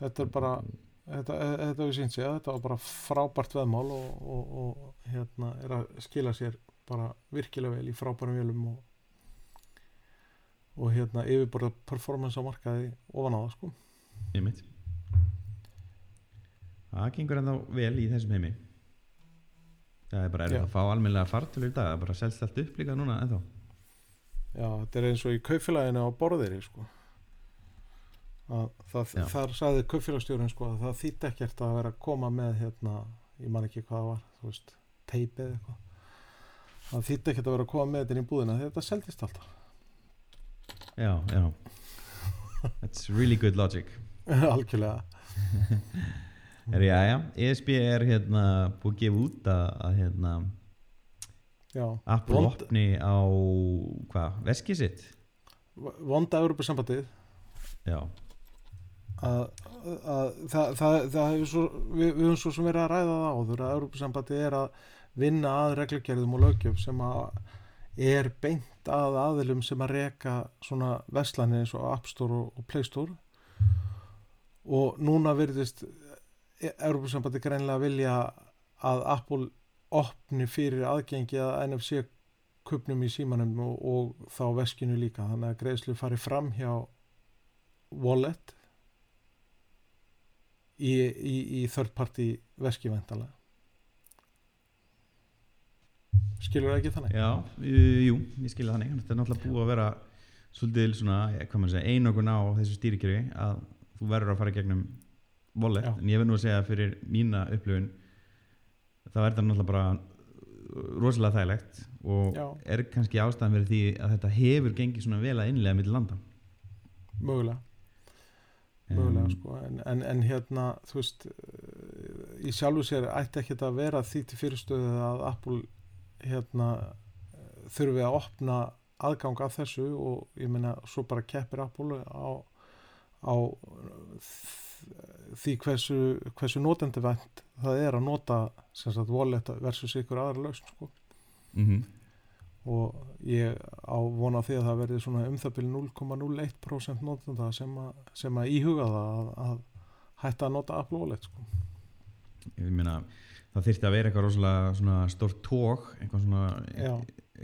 Þetta er bara þetta, e- þetta að þetta var bara frábært veðmál og, og, og hérna er að skila sér bara virkilega vel í frábærum vélum og, og hérna yfirborða performance á markaði ofan á það sko. Einmitt. Það gengur ennþá vel í þessum heimi. Það er bara erfitt Já. að fá almennilega fartölu í dag það er bara selst allt upp líka núna ennþá. Já, þetta er eins og í kaupfélaginu á borðir sko það, þar sagði kaupfélagstjórun sko að það þýtti ekkert að vera að koma með hérna, ég man ekki hvað það var þú veist, teipið eða eitthvað. Það þýtti ekkert að vera að koma með þetta í búðina þetta seldist alltaf. Já, já. That's really good logic. Algjörlega. Er, já, já, ESB er hérna búið að gefa út að, hérna, já, Apple opni á hvað, veskið sitt? Vonda Europasambandið já, að, að það, það, það hefur svo við, við höfum svo sem verið að ræða það áður að Europasambandið er að vinna að reglugerðum og lögjöf sem að er beint að aðilum sem að reka svona veslanir eins og App Store og, og Play Store. Og núna verðist Europasambandið greinlega vilja að Apple opni fyrir aðgengi að NFC kupnum í símanum og, og þá veskinu líka. Þannig að greiðslu fari fram hjá wallet í, í, í third party veski væntalega skilur það ekki þannig? Já, jú, ég skilja þannig. Þetta er náttúrulega búið að vera svolítið svona, eh, einokun á þessu stýrikjöri að þú verður að fara gegnum Já. en ég verð nú að segja fyrir mína upplifun þá er þetta náttúrulega bara uh, rosalega þægilegt og Já. er kannski ástæðan verið því að þetta hefur gengið svona vel að innlega millir landa. Mögulega, mögulega sko. en, en, en hérna þú veist eh, í sjálfu sér ætti ekki að vera því til fyrirstöðu að Apple hérna eh, þurfi að opna aðgang að þessu og ég meina svo bara keppir Apple á, á því hversu, hversu notendavænt það er að nota sem sagt wallet versus ykkur aðra lausn sko. mhm. Og ég á vona því að það verði svona um það byrju 0,01% notenda sem, að, sem að íhuga það að, að hætta að nota Apple Wallet sko. ég meina það þyrfti að vera eitthvað rosalega svona stórt tók eitthvað svona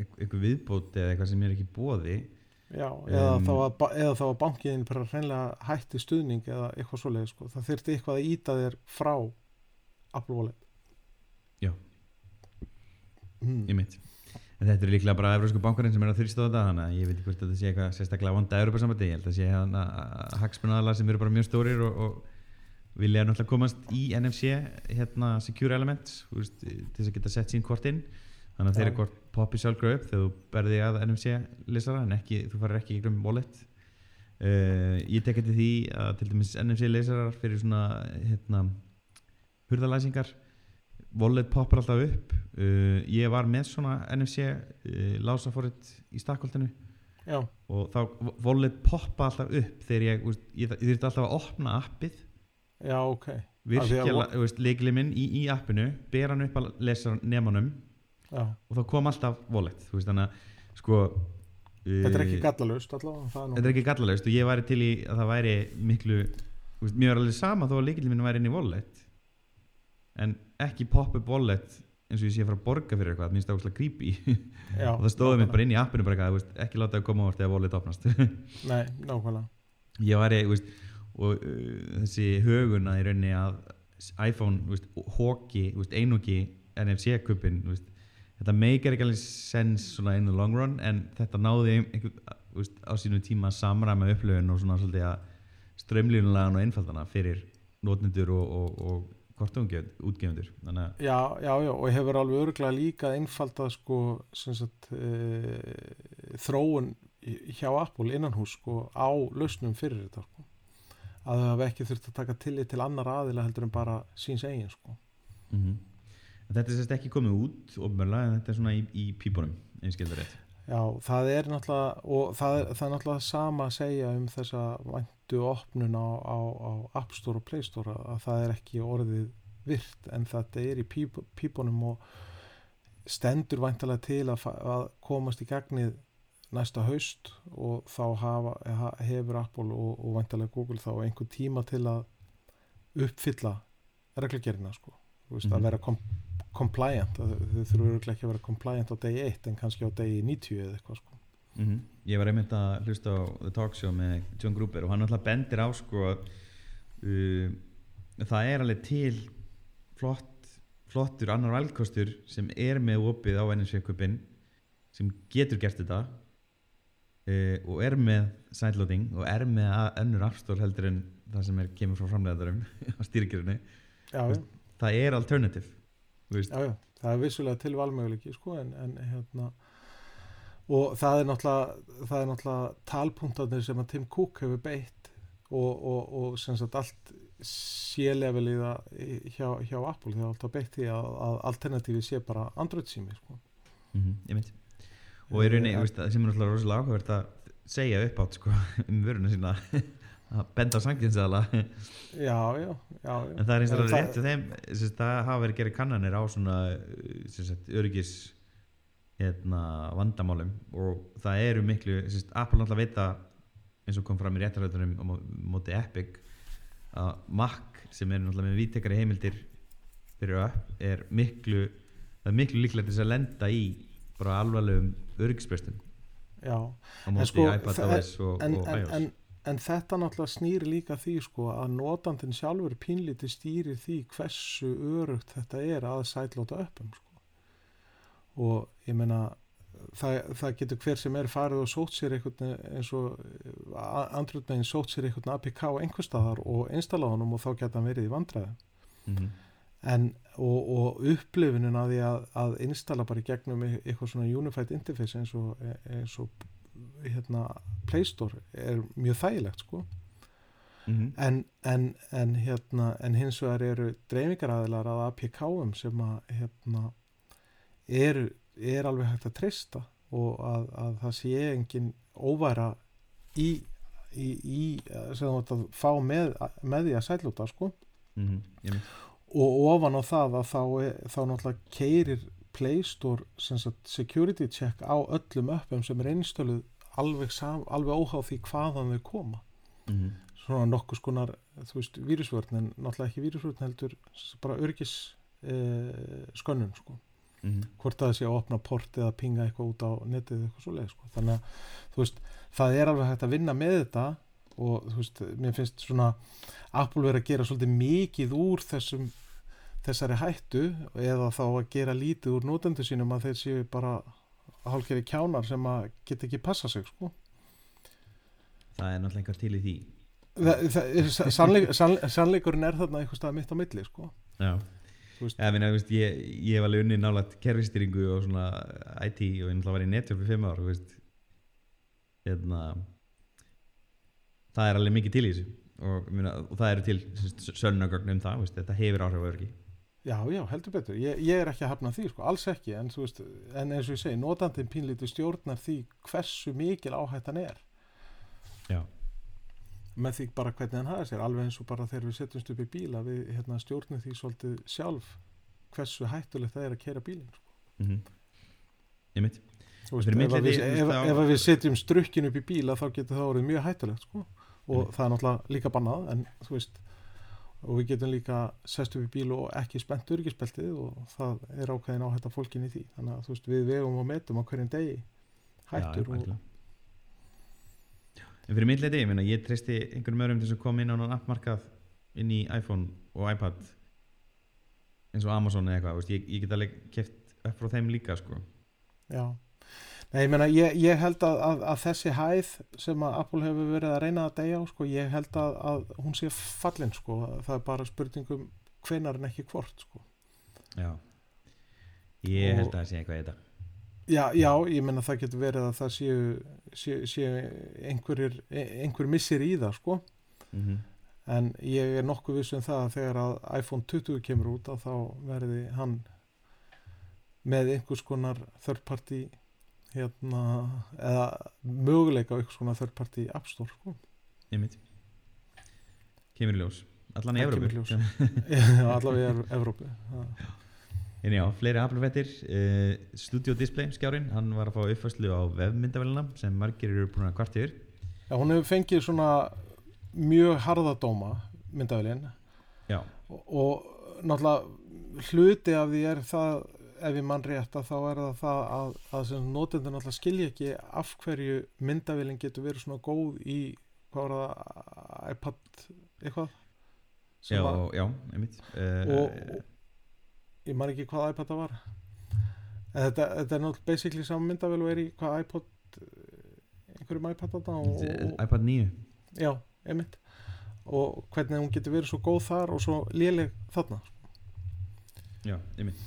eitthvað viðbót eða eitthvað sem er ekki bóði Já, eða, Um, þá að, eða þá að bankiðin bara hreinlega hætti stuðning eða eitthvað svoleið sko. það þurfti eitthvað að íta þér frá Apple Wallet Já. mm. ég mitt en þetta er líklega bara Evrósku bankarinn sem er að þrýsta þetta þannig að ég veit ekki hvort þetta sé eitthvað sérstaklega vonda Evrópa-sambandi, ég held að sé hann að hagsmunnaðala sem eru bara mjög stórir og, og vilja náttúrulega komast í NFC hérna Secure Elements veist, til þess að geta sett sín kort inn. Þannig að Já. þeirra kort poppi sjálfgrau upp þegar þú berði að NFC lesara en ekki, þú farir ekki í grum wallet. Uh, ég tek eftir því að til dæmis NFC lesarar fyrir svona hérna hurðalæsingar wallet poppar alltaf upp. Uh, ég var með svona NFC uh, lásafórit í stakkoltinu Já, og þá wallet poppa alltaf upp þegar ég, úst, ég, ég þurfti alltaf að opna appið. Já, ok. Af því virkja að- leikli minn í, í appinu bera hann upp að lesa já. og þá kom alltaf wallet veist þannig að sko Þetta er ekki gallalust allavega það er nú- þetta er ekki gallalaust og ég væri til í að það væri miklu veist, mér var alveg sama þó að leikli minn væri inn í wallet. En ekki pop-up wallet eins og ég sé að fara að borga fyrir eitthvað minnst það óslega creepy já, og það stóði mér bara inn í appinu bara eitthvað, veist, ekki láta það koma orðið að wallet opnast. Nei, nákvæmlega. Ég þú veist, og uh, þessi höguna í rauninni að iPhone hóki, einungi NFC-kupin þetta meikar ekki alveg sens in the long run en þetta náði einhver, veist, á sínu tíma að samræma upplöfun og svona svolítið að strömlínulegan og einfaldana fyrir notnendur og, og, og kortútgefundur að Já, já, já, og hefur alveg örgulega líka einfaldað sko sem sagt e, þróun hjá Apple innanhús sko á lausnum fyrir þetta sko. Að þau hafa ekki þurft að taka tillit til annar aðila heldur en bara síns eigin sko. Mm þetta er sérst ekki komið út ofnbörlega en þetta er svona í, í pípunum eins og rétt. Já, það er náttúrulega og það er, það er náttúrulega sama að segja um þessa væntu opnun á, á, á App Store og Play Store að það er ekki orðið virt en þetta er í píp, pípunum og stendur væntalega til að, að komast í gagnið næsta haust og þá hafa, ha- hefur Apple og, og væntalega Google þá einhver tíma til að uppfylla reglugerina sko, veist, Mhm. að vera kom, compliant, þau örugglega ekki að vera compliant á degi 1 en kannski á degi 90 eða eitthvað sko. Mm Ég var einmitt að hlusta á The Talk Show með John Gruber og hann alltaf bendir á sko uh, það er alveg til flott, flottur annar vældkostur sem er með opið á NSV-kupin sem getur gert þetta uh, og er með sideloading og er með önnur afstór heldur en það sem er, kemur frá framleiðarum á já, það er alternative já, já, það er vissulega til valmöguleiki sko, en, en hérna og það er náttúrulega það er náttúrulega talpunktarnir sem að Tim Cook hefur beitt og, og, og sem sagt allt sé-levelið hjá, hjá Apple þegar alltaf beitt því að, að alternatífi sé bara Android sími sko. mm ég mynd og rauninni, Eh, þú veist, það sem er náttúrulega rosalega áhugavert að segja upp átt sko, um vöruna sína að benda en já, já, já, já. það er eins og En það rétt sem sagt, það hafa verið gerði kannanir á svona öryggis hérna, vandamálum og það eru miklu sagt, Apple náttúrulega veit að eins og kom fram í réttarhautunum á mó- móti Epic að Mac sem er náttúrulega með vítekari heimildir fyrir upp er miklu það er miklu líklega til þess að lenda í bara alvarlegum öryggisbrestum já. á En móti sko, iPad OS og, en, og en, iOS en, en þetta náttúrulega snýr líka því sko að notandinn sjálfur pínlíti stýrir því hversu örugt þetta er að sætlóta uppum sko. Og ég meina það, það getur hver sem er farið og sótt sér einhvern eins og andrutmegin sótt sér einhvern APK einhver staðar og installa honum og þá geta hann verið í vandræði mm -hmm. en, og, og upplifunin að því að, að installa bara gegnum e- eitthvað svona unified interface eins og, eins og hérna, Play Store er mjög þægilegt sko Mhm. en, en, en, hérna, en hins vegar eru dreifingaraðilar að APK-um sem að hérna, eru, er alveg hægt að treysta og að, að það sé engin óværa í, í, í sem þú fá með, með því að sælúta sko Mm -hmm. og ofan á það að þá, er- þá náttúrulega keirir Play Store sem sagt, security check á öllum uppum sem er einstöluð alveg, alveg óháð því hvaðan þau koma Mm -hmm. svona nokkuð skonar, þú veist, vírusvörn en náttúrulega ekki vírusvörn heldur bara örgis eh, skönnun sko. Mm hvort það sé að opna port eða pinga eitthvað út á netið eitthvað svo leið sko. þannig að þú veist, það er alveg hægt að vinna með þetta og þú veist, mér finnst svona Apple verið að gera svolítið mikið úr þessum þessari hættu eða þá að gera lítið úr nótendu sínum að þeir séu bara hálfgerði kjánar sem að geta ekki passa sig sko. það er náttúrulega einhver til í því það, það, sannleik, sannleik, sannleikurinn er þarna eitthvað stað mitt á milli sko. já Ja, minna, veist, ég, ég hef alveg unni nálægt kerfistýringu og svona IT og ég var í netjörf í fimm ár hérna, það er alveg mikið til í þessu og, minna, og það eru til sönnagögn um það veist, þetta hefur áhrif á örgi Já, já, heldur betur. Ég, ég er ekki að hafna því, sko, alls ekki, en, veist, en eins og ég segi, notandinn pínlítið stjórnar því hversu mikil áhættan er. já, Með því bara hvernig hann hafa sér, alveg eins og bara þegar við setjumst upp í bíla, við hérna, stjórnum því svolítið sjálf hversu hættulegt það er að kera bílinn. Sko. mm ég Þú Veist, Fyrir ef, við, setjum strukkin upp í bíla þá getur það orðið mjög hættulegt sko. og Mm. það er náttúrulega líka bannað en þú veist og við getum líka sest upp í bíl og ekki spennt örgisbeltið og það er ákveðin áhætta fólkin í því þannig að þú veist við vegum og metum á hverjum degi hættur já, og. En fyrir mitt leiti, ég ég treysti einhverjum öðrum til að koma inn á náttúrulega appmarkað inn í iPhone og iPad eins og Amazon eða eitthvað veist, ég, ég get alveg keft upp frá þeim líka sko. já Nei, ég, meina, ég, ég held að, að, að þessi hæð sem að Apple hefur verið að reyna að deyja á, sko, ég held að, að hún sé fallin, sko, það er bara spurningum hvenar en ekki hvort, sko. já ég Og- held að það sé eitthvað í þetta Já, já, ég menna það getur verið að það séu, séu, séu einhverjir, einhver missir í það, sko. mm En ég er nokkuð viss um það að þegar að iPhone 20 kemur út að þá verði hann með einhvers konar third party hérna, eða möguleika á einhvers konar third party app store, sko. ég mitt kemur í ljós allan í Evrópu í allavega í Evrópu. Já. En já, fleiri aflufettir uh, Studio Display skjárin, hann var að fá uppfæslu á vefmyndavælina sem margir eru búin að kvart yfir. Já, hún hefur fengið svona mjög harðadóma myndavælinn já, og, og náttúrulega hluti af því er það ef ég mann rétt að þá er það það að, að sem notendur náttúrulega skilja ekki af hverju myndavélinn getur verið svona góð í hvað var það iPad eitthvað? Já, var, já, einmitt. Uh, og, og ég man ekki hvað iPad það var. En þetta, þetta er náttúrulega basically saman myndavél og er í hvað iPod einhverjum iPad þarna og, og, iPad 9 já, einmitt. Og hvernig hún getur verið svo góð þar og svo léleg þarna já, einmitt.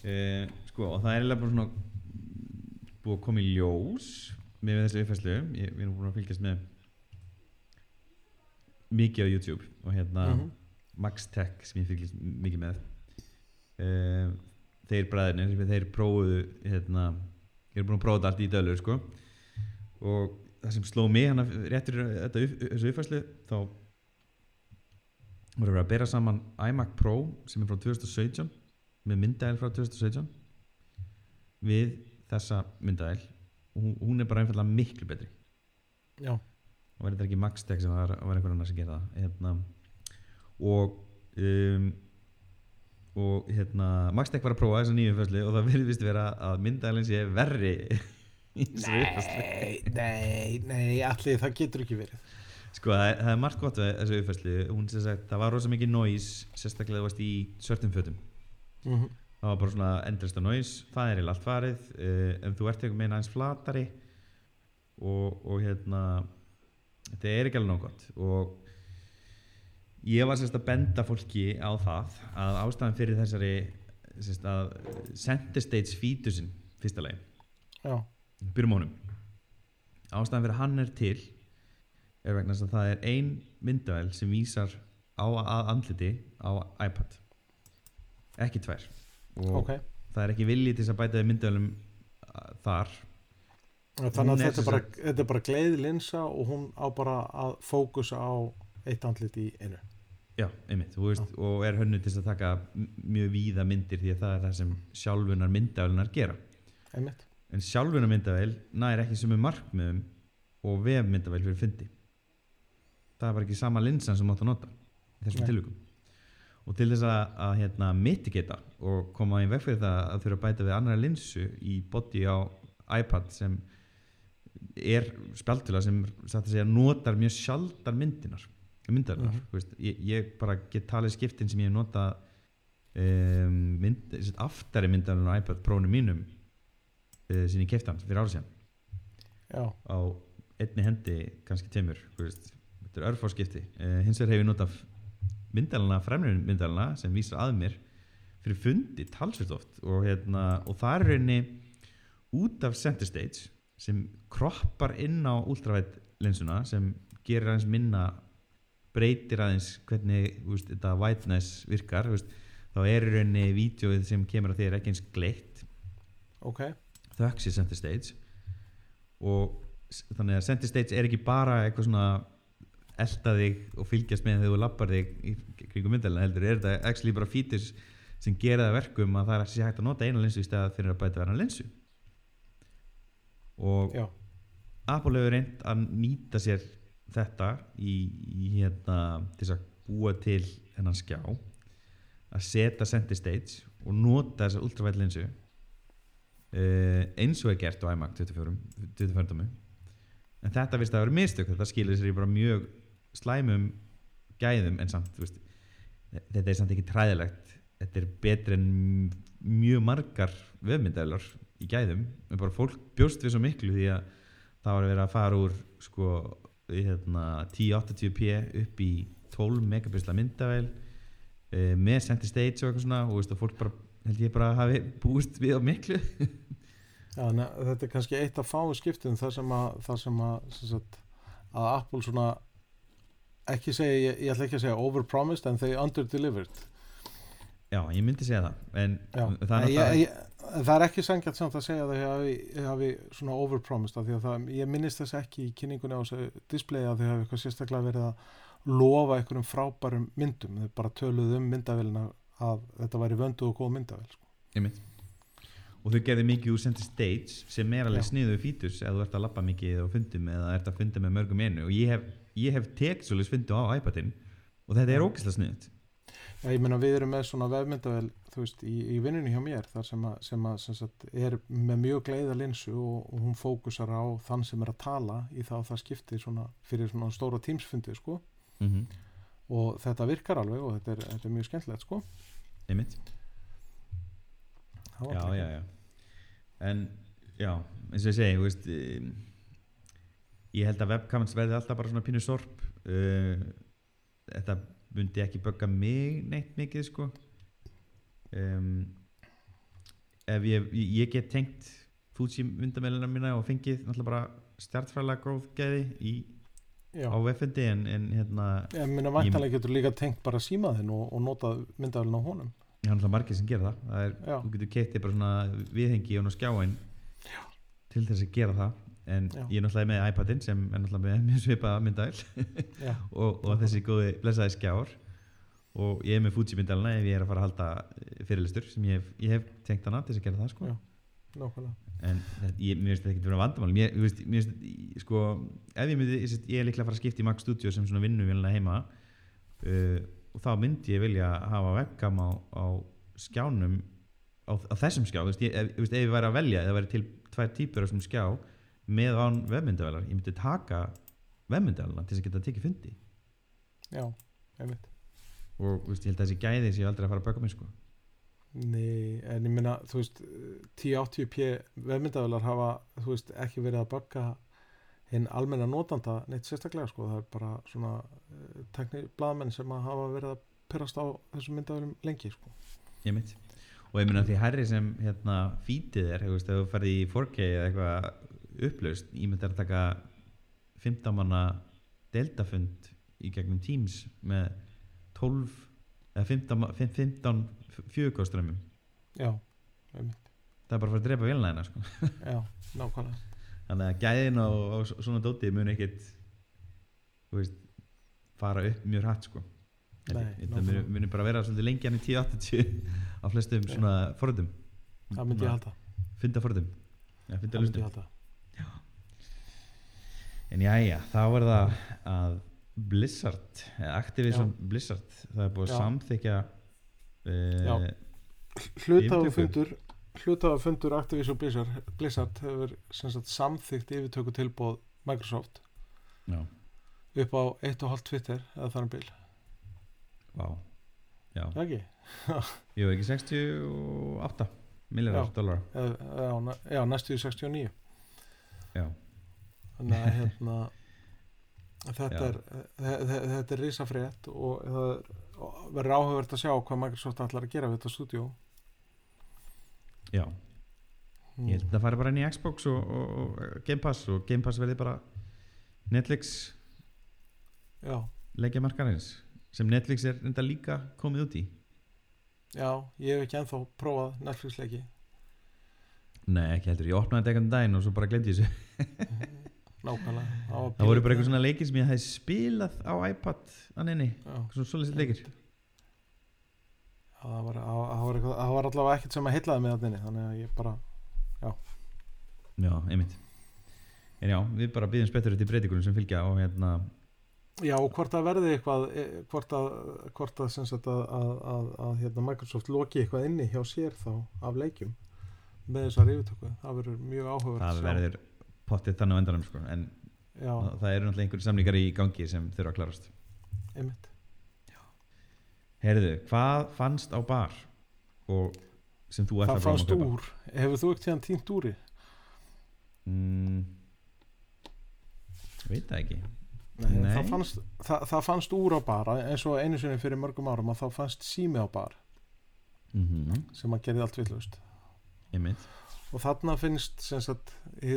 Uh, sko, og það er eiginlega bara svona búið að koma í ljós með þessu uppfæslu ég, við erum búin að fylgjast með mikið á YouTube og hérna Mhm. Max Tech sem ég fylgjast mikið með uh, þeir bræðinir þeir prófuðu hérna, þeir eru búin að prófa þetta allt í dölur sko. og það sem sló mig hana réttur þetta þessu uppfæslu þá voru verið að bera saman iMac Pro sem er frá 2017 með myndæl frá 2017 við þessa myndæl og hún, er bara einfallega miklu betri. Já, og var þetta ekki Max Tech sem var, var einhver annar sem gera það? Hérna, og um, og hérna Max Tech var að prófa þessa nýju fæslu og það virðist vera að myndælinn sé verri í þessu uppfærslu. Nei, nei, allir það getur ekki verið. Sko það, það er margt gott þessu uppfæslu hún sem sagt, það var rosa mikið noise sérstaklega þú varst í svörtum fötum. Mm -hmm. það var bara svona endursta noise það er eiginlega allt farið. Uh, ef þú ert eitthvað meina eins flatari og, og hérna þetta er ekki alveg nóg gott. Og ég var sérst að benda fólki á það að ástæðan fyrir þessari sérst að center stage featusin fyrsta Já, byrjum honum. Ástæðan fyrir hann er til er vegna að það er ein myndavæl sem vísar á að andliti á iPad. Ekki tvær. Og ok. það er ekki viljið til þess að bæta myndavælum þar. Þannig að þetta er, bara, þetta er bara gleiðlinsa og hún á bara að fókusa á eitt andlit í einu Já, einmitt, þú veist, og er hönnu til að taka mjög víða myndir því að það er það sem sjálfunar myndavælunar gera. Einmitt. En sjálfunar myndavæl nær ekki sem er markmiðum og vef myndavæl fyrir fyndi það er bara ekki sama linsan sem átt að nota í þessum Nei. tilvikum. Og til þess að, að hérna, mitigata og koma í veg fyrir það að þurfa að bæta við annara linsu í body á iPad sem er spjaldtila sem satt að segja notar mjög sjaldar myndinar Mhm. mm veist, ég, ég bara get talið skiptin sem ég hef notað um, mynd, aftari myndarinnar á iPad prófunu mínum uh, sem ég kefti hann fyrir ára síðan. Já, á einni hendi kannski tveimur þetta er örfáskipti uh, hins vegar hef ég notað myndalina fremrun myndalina sem vísar að mér fyrir fundi talsvist oft og, hérna, og það er rauninni út af center stage sem kroppar inn á ultravætt linsuna sem gerir aðeins minna breytir aðeins hvernig veist, þetta whiteness virkar veist, þá er í rauninni vídeoið sem kemur að þér ekki eins gleitt. Ok. Þöks í center stage. Og þannig að center stage er ekki bara eitthvað svona elda þig og fylgjast með þegar þú lappar þig í kringum myndalina heldur er þetta actually bara features sem gera það að verkum að það er ekki hægt að nota eina linsu í stæða fyrir að bæta verðan linsu. Og Apple hefur reynd að nýta sér þetta í, í hérna þess að búa til þennan skjá að setja center stage og nota þessa ultravætt linsu uh, eins og er gert á iMac 24 24 en þetta vist að vera mistök þetta skilir sér í bara mjög slæmum gæðum en samt veist, þetta er samt ekki træðilegt. Þetta er betri en mjög margar vefmyndaðlar í gæðum. En bara fólk bjóst við svo miklu því að það var verið að fara úr sko hérna, 1080p upp í 12 megapixla myndavel uh, með center stage og eitthvað svona og veist, fólk bara held ég bara hafi búist við á miklu. Já ne, þetta er kannski eitt af fáum skiptum þar sem að, þar sem að, sem sagt, að Apple svona ekki segja, ég, ég ætla ekki að segja overpromised en they underdelivered já, ég myndi segja það en það er ég, náttúrulega ég, það er ekki sangjart samt að segja að þau hafi, svona overpromised að það, ég minnist þess ekki í kynningunni á þessu display að þau hafi eitthvað sérstaklega verið að lofa einhverjum frábærum myndum. Þau bara töluðu um myndavélina að þetta væri vöndu og góð myndavél sko. Einmitt. og þau gerði mikið úr center stage sem er alveg sniðu fítus ef þú ert að lappa mikið og fundum eða ert að funda með mörgum einu og ég hef, ég hef tekið svolítið fundu á iPadin og þetta er ógeðslega sniðut Já, ég meina við erum með svona vefmyndavél þú veist, í, í vinnunni hjá mér þar sem að, sem að sem sagt, er með mjög gleiða linsu og, og hún fókusar á þann sem er að tala í það og það skiptir svona fyrir svona stóra tímsfundi sko. Mm -hmm. og þetta virkar alveg og þetta er, þetta er mjög skemmtilegt sko. Einmitt. Já, já, já. En já, eins og ég segi veist, um, ég held að webcams verði alltaf bara svona pínu sorp uh, þetta myndi ekki bögga mig neitt mikið sko. Um, ef ég, ég, get tengt Fuji myndamælina mína og fengið náttúrulega bara stjartfræðilega góð gæði í, Já, á webfundi en, en hérna ég meina væntalega getur líka tengt bara símaðinn og, og notað myndavélina á honum. Það er náttúrulega margir sem gera það, það er, þú getur keittið bara svona viðhengi og skjáin til þess að gera það en Já. ég er náttúrulega með iPadin sem er náttúrulega með myndavél Já, og, og þessi góði blessaði skjár. Og ég er með Fuji myndalina ef ég er að fara að halda eh, fyrirlistur sem ég hef, ég hef tengt hana til þess að gera það sko. En ég, mér finnst þetta ekki vera vandamál. Mér, veist, mér finnst, sko ef ég myndi, ég, sést, ég er líklega að fara að skipta í Mac Studio sem svona vinnu heima uh, og þá myndi ég vilja hafa webcam á, á skjánum á, á þessum skjá, veist, veist, ef ég væri að velja eða væri til tvær típur af þessum skjá með án vefmyndavelar, ég myndi taka vefmyndavelina til þess að geta tekið fundi. Já, einmitt. Og veist, ég held að þessi gæði sem ég aldrei að fara að böka mig sko. Nei, en ég minna, þú veist 1080p vefmyndavélar hafa, þú veist, ekki verið að bögga hinn almenna notanda neitt sérstaklega, sko, það er bara svona uh, tekni blaðmenn sem að hafa verið að perast á þessum myndavélum lengi, sko. ég mitt og ég meina því herri sem hérna fítið er, þú veist, ef þú ferði í 4K eða eitthvað upplaust ég myndi að taka 15 manna deltafund í gegnum Teams með 12 eða 15, ma- fim- 15 fjögurkáströmmum Já, einmitt, það er bara að fara að drepa vélnæðina sko. já, nákvæmlega. þannig að gæðin og, og svona dótið mun ekkit veist fara upp mjög hratt sko. Þetta nákvæmlega. mun, mun bara vera svolítið lengi hann í 1080 á flestum svona forðum Það myndi ég halda, funda forðum ja, ég lustum en jæja, þá er það að Blizzard, Activision Blizzard það er búið að Já. samþykja Já. uh, hlutafafundur hlutafafundur Activision Blizzard, Blizzard hefur samþygt yfirtöku tilbóð Microsoft já, upp á 1,5 Twitter eða þannig bil, vá. Já, Já, ekki? var ekki 68 miljardar Já. dólar já, já, næstu í 69 já, þannig að hérna þetta er þe- þe- þetta er risafrétt og það er- verður áhugavert að sjá hvað Microsoft ætlar að gera við þetta stúdíó. Já. Hmm. ég held að það fari bara inn í Xbox og, og, og Game Pass og Game Pass verði bara Netflix já, leikjamarkarins sem Netflix er enda líka komið út í. Já, ég hef ekki ennþá prófað Netflix leiki. Nei ekki heldur, ég opnaði þetta um daginn og svo bara glemdi þessu nákvæmlega. Það voru bara eitthvað svona leikir sem ég hefði spilað á iPad anninni, já, svona svolítið leikir. Já, það var, var var allavega ekkert sem að heitlaði mig þannig þannig að ég bara já, einmitt. En já, við bara býðum spettur í breytingunum sem fylgja og hérna já og hvort það verði eitthvað e, hvort að, hvort að, sagt að, að, að, að hérna, Microsoft loki eitthvað inni hjá sér þá af leikjum með þessar yfirtöku. Það verður mjög áhugavert það að verður pottið þannig á endanum sko. en já, það eru náttúrulega einhverjum samlingar í gangi sem þurfa að klarast. Einmitt. Heyrðu, hvað fannst á bar og sem þú það að fram að fannst kaupa? úr, hefur þú ekkert tíðan týnt úri? Mm, veit það ekki. Nei, Nei. Það, fannst, það, það fannst úr á bar eins og einu sinni fyrir mörgum árum að þá fannst sími á bar. Mm sem að gerði allt villust Einmitt og þarna finnst sagt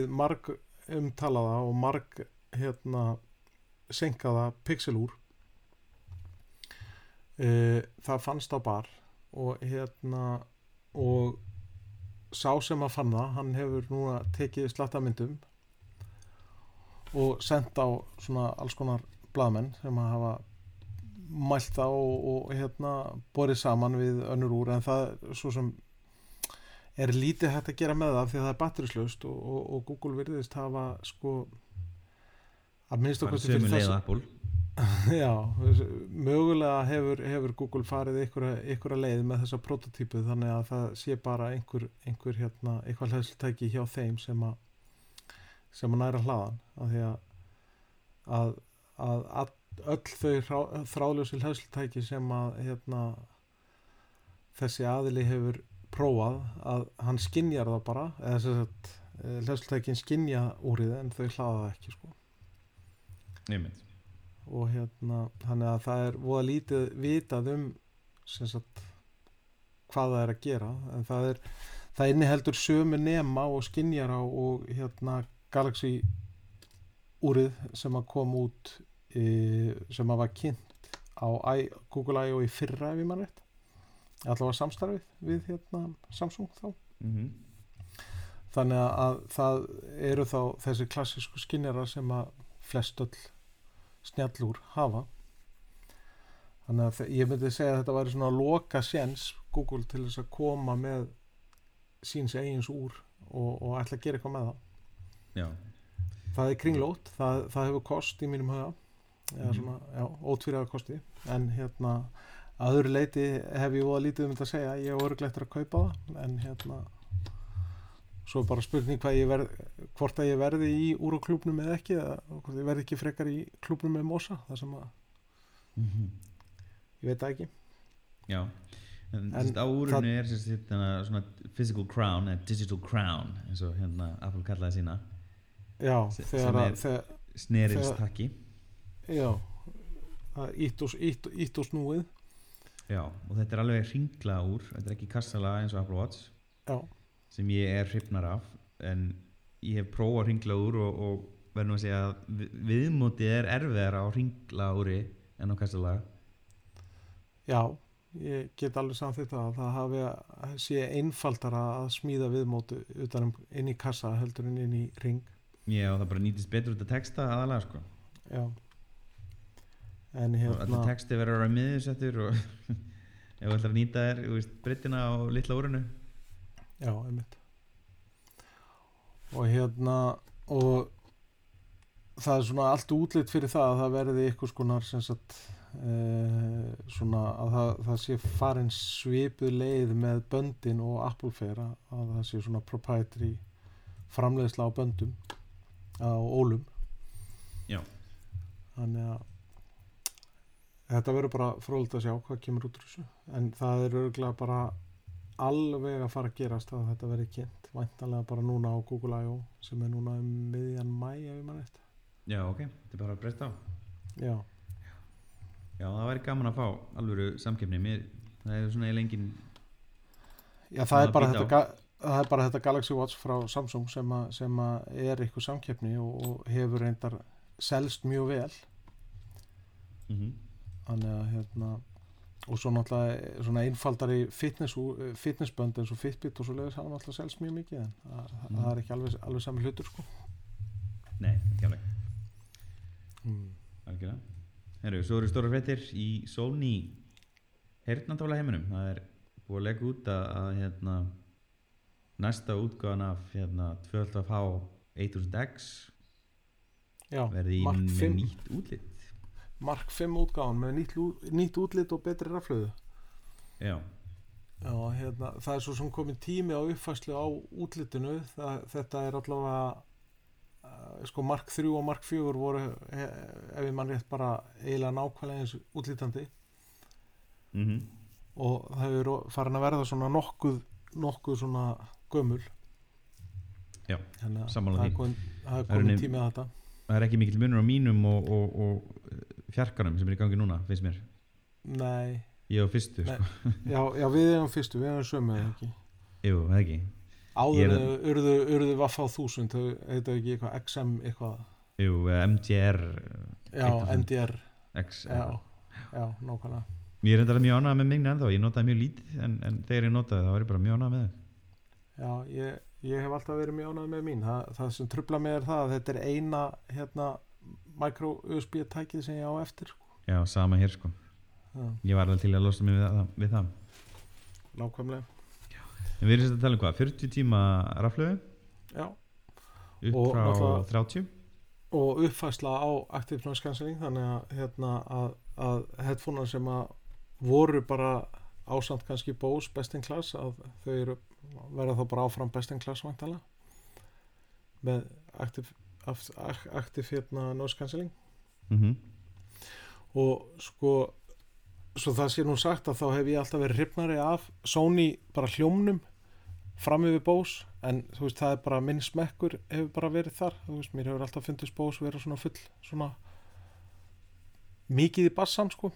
marg umtalaða og marg hérna senkaða pixelúr e, það fannst á bar og hérna og sá sem að fann það hann hefur núna tekið slattamyndum og sendt á svona alls konar blaðmenn sem að hafa mælt það og, og hérna borið saman við önnur úr. En það svo sem er lítið hægt að gera með það því að það er batterislaust og, og, og Google virðist hafa sko að minnst okkur leið og Apple. Já, þess- mögulega hefur, hefur Google farið einhverja, einhverja leið með þessa prototípu þannig að það sé bara einhver, einhver hérna, eitthvað hlæðslutæki hjá þeim sem að sem að næra hlaðan af því að, að, að, að öll þau þráðljósi hlæðslutæki sem að hérna, þessi aðili hefur prófað að hann skinjar það bara eða þess að hlæðslutækin skinja úrið en þau hlaða það ekki sko Einmitt og hérna þannig að það er voða lítið vitað um sem sagt hvað það er að gera en það er það inniheldur sömu nema og skinjara og hérna Galaxy úrið sem að kom út e, sem að var kynnt á I, Google I.O. í fyrra ef ég mann rétt allavega samstarfið við hérna Samsung þá. Mm þannig að það eru þá þessi klassísku skinnjara sem að flest öll snjallúr hafa. Þannig að ég myndi segja að þetta væri svona loka séns Google til þess að koma með síns eigins úr og, og ætla að gera eitthvað með það. Já, það er kringlót, það, það hefur kost í mínum Mhm. svona, já, ótvíraða kosti. En hérna að öðru leiti hef ég voða lítið um þetta að segja. Ég er örgleitt að kaupa það en hérna svo bara spurning hvað ég verð hvort að ég verði í úr á klúbnum eða ekki eða hvort ég verði ekki frekar í klúbnum með Mosa það sem að, Mhm. ég veit það ekki. Já. En, En á úrunu er hérna, svona physical crown, eða digital crown eins og hérna Apple kallaði sína. Já, Se- þegar að er- snerilstakki já. Það og, ítt og snúið Já, og þetta er alveg hringla úr þetta er ekki kassala eins og Apple Watch já, sem ég er hrifnar af en ég hef prófað hringla úr og, og verður nú að segja að vi- viðmótið er erfiðar á hringla úri en á kassala Já, ég get alveg samþýtt að það hafi sé einfaldara að smíða viðmótu utan um inn í kassa heldur en inn í ring. Já, það bara nýtist betur út að texta aðalega sko Já. En og allir hérna, texti verður að vera miðursettur og ef þú ætlar að nýta þér breytina á litla úrunu já, einmitt. Og hérna, og það er svona allt útlitt fyrir það að það verði ykkur skonar sem sagt uh, svona að það, það sé farin svipuð leið með böndin og að, að það sé svona proprietary framleiðsla á böndum á ólum Já. þannig að þetta verður bara fróðilegt að sjá hvað kemur út úr þessu. En það er örgulega bara alveg að fara að gerast að þetta verði kynnt. Væntanlega bara núna á Google I.O. sem er núna um miðjan mæ ef ég mann eftir Já, ok, þetta er bara að breysta á. Já, Já, það væri gaman að fá alvöru samkeppni. Mér, það er svona eiginlega engin já það, er bara þetta, það er bara þetta Galaxy Watch frá Samsung sem, að, sem að er eitthvað samkeppni og, og hefur reyndar selst mjög vel. Mm þannig að hérna og svo náttúrulega svona einfaldari fitness, fitnessbönd eins og Fitbit og svo leiðis hafa náttúrulega selst mjög mikið en það, Mm. það er ekki alveg, alveg sami hlutur sko. Nei, ekki alveg, mm. algjörlega. Herru, svo eru stóra fréttir í Sony heyrnandála heiminum. Það er búið að leggja út að, að hérna, næsta útgáðan af hérna, 12H 8000X já, verði í Mark með 5 nýtt útlit Mark 5 útgáðan með nýtt, nýtt útlit og betri raflöðu Já, Já, hérna, það er svo sem komin tími á uppfæslu á útlitinu. Það, þetta er allavega uh, sko Mark 3 og Mark 4 voru he, ef ég mann rétt bara eiginlega nákvæmlega eins útlítandi mm og það eru farin að verða svona nokkuð nokkuð svona gömul. Já, að sammála það er því. komin, það er komin nef- tími að þetta. það er ekki mikill munur á mínum og, og, og fjarkanum sem er í gangi núna, finnst mér. Nei, Ég á fyrstu, sko. Já, já við erum fyrstu, við erum sömu eða ekki? Jú, það ekki. Áður urðu, urðu Vaffa 1000 þau heita ekki eitthvað XM eitthvað? Jú, MGR Já, 1000. NDR X Já, já, nákvæmlega. Ég er enda mjög ánægð með mingna ennþá, ég notaði mjög lítið en, en þegar ég notaði það var ég bara mjög ánægð með Já, ég, ég hef alltaf verið mjög ánægð með mín. Það, það sem trubla mig er það að þetta er eina hérna, micro USB tækið sem ég á eftir sko. Já, sama hér sko, Já, ég var alveg til að losa mig við það, við það. nákvæmlega. En við erum sett að tala um hvað, 40 tíma raflögu Já, upp Og frá náttúrulega- 30 og uppfæsla á Active Noise Cancelling þannig að, hérna, að, að headphonear sem að voru bara ásamt kannski Bose best in class að þau eru, verða þá bara áfram best in class vantala með Active, Active hérna, Noise Cancelling. Mm og sko svo það sé nú sagt að þá hef ég alltaf verið hrifnari af Sony bara hljómnum fram yfir Bose en þú veist það er bara minn smekkur hefur bara verið þar þú veist mér hefur alltaf fundist Bose vera svona full svona mikið í bassan sko.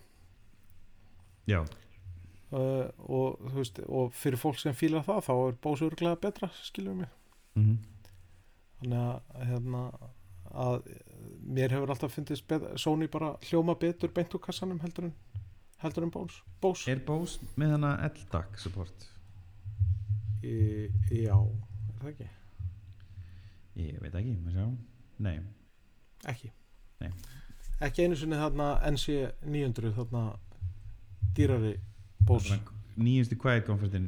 Já, uh, og þú veist og fyrir fólk sem fílar það þá er Bose örglega betra skilur mig. Mm þannig að hérna að mér hefur alltaf fundist Sony bara hljóma betur beint úr kassanum heldur en heldur en Bose, Bose. er Bose með hana LDAC support? Í, já, er það ekki? Ég veit ekki, maður sjá Nei, Ekki. Nei. Ekki einu sinni þarna NC 900 þarna dýrari Bose. Þarna nýjustu quiet comfortin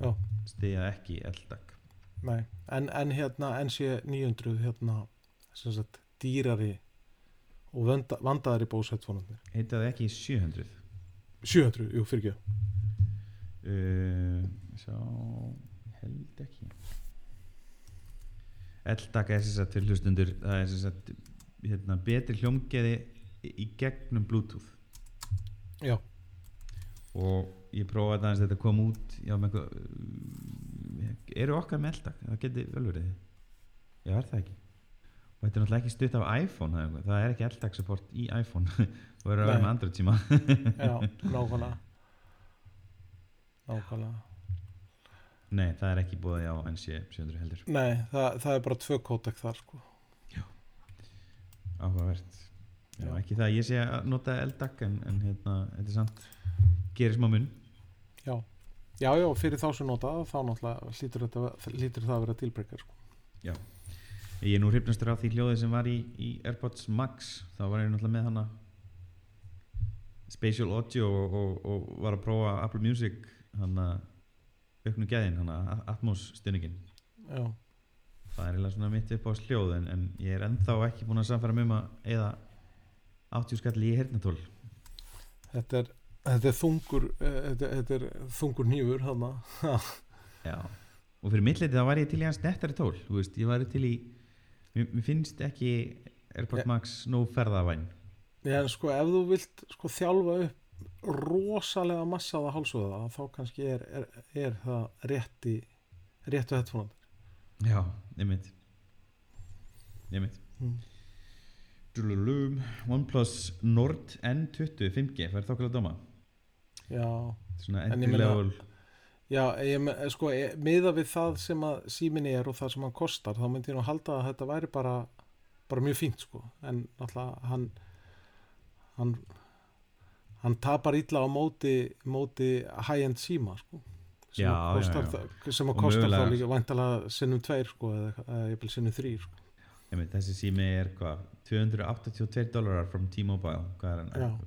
Já. stiga ekki LDAC Nei, en, en hérna NC 900 hérna sem sagt dýrari og vanda, vandaðari Bose headphone Heitaði ekki 700 700, jú, fyrir ekki. uh, ég held ekki. LDAC er þess að til hlustundur það er þess að hérna, betri hljómgeði í- gegnum Bluetooth. Já, og ég prófaði það að þetta kom út já, með eitthvað uh, eru okkar með LDAC, það geti vel verið. Já, er það ekki? Og þetta er náttúrulega ekki stutt af iPhone það er ekki LDAC support í iPhone. Og verður að vera með Android síma. Já, nákvæmlega. Nákvæmlega. nei, það er ekki búið á NC 700 heldur. Nei, það, það er bara tvö kótek þar sko. áhugavert. Já, Já. ekki það, að ég sé að nota LDAC en, en hérna, þetta er samt gerir smá mun. Já. Já, já, fyrir þá sem nota þá náttúrulega hlýtur, þetta, hlýtur það að vera tilbreykar sko. ég er nú hrifnastur af því hljóði sem var í, í AirPods Max. Þá var ég náttúrulega með hana Spatial Audio og, og, og var að prófa Apple Music hana auknu gæðin, hana Atmos stunningin Já, það er eiginlega svona mitt upp á sljóð en, en ég er ennþá ekki búin að samfæra með um að eða 80 skalli í hernatól þetta er, þetta er þungur eh, þetta, þetta er þungur nýfur hann Já, og fyrir mitt leiti þá var ég til í hans nettari tól. Veist, ég var til í mér, mér finnst ekki Airport. Max nóg ferðavæn. Já, sko ef þú vilt sko þjálfa upp rosalega massaða hálsöða þá kannski er, er, er það rétti réttu headphone Já, einmitt. Einmitt. Mm. OnePlus Nord N20 5G, fær þokkala dóma? Já, svona En ég entry meina- level já ég, sko ég, miða við það sem að símin er og það sem hann kostar þá myndi ég nú halda að þetta væri bara bara mjög fínt sko en náttúrulega hann hann hann tapar illa á móti móti high-end síma sko sem Já, að já, kostar, já. það- sem að kostar þá líka væntalega sinnum tveir sko eða, ég vil sinnum þrýr sko. þessi sími er hvað 282 dólarar from T-Mobile hvað er hann?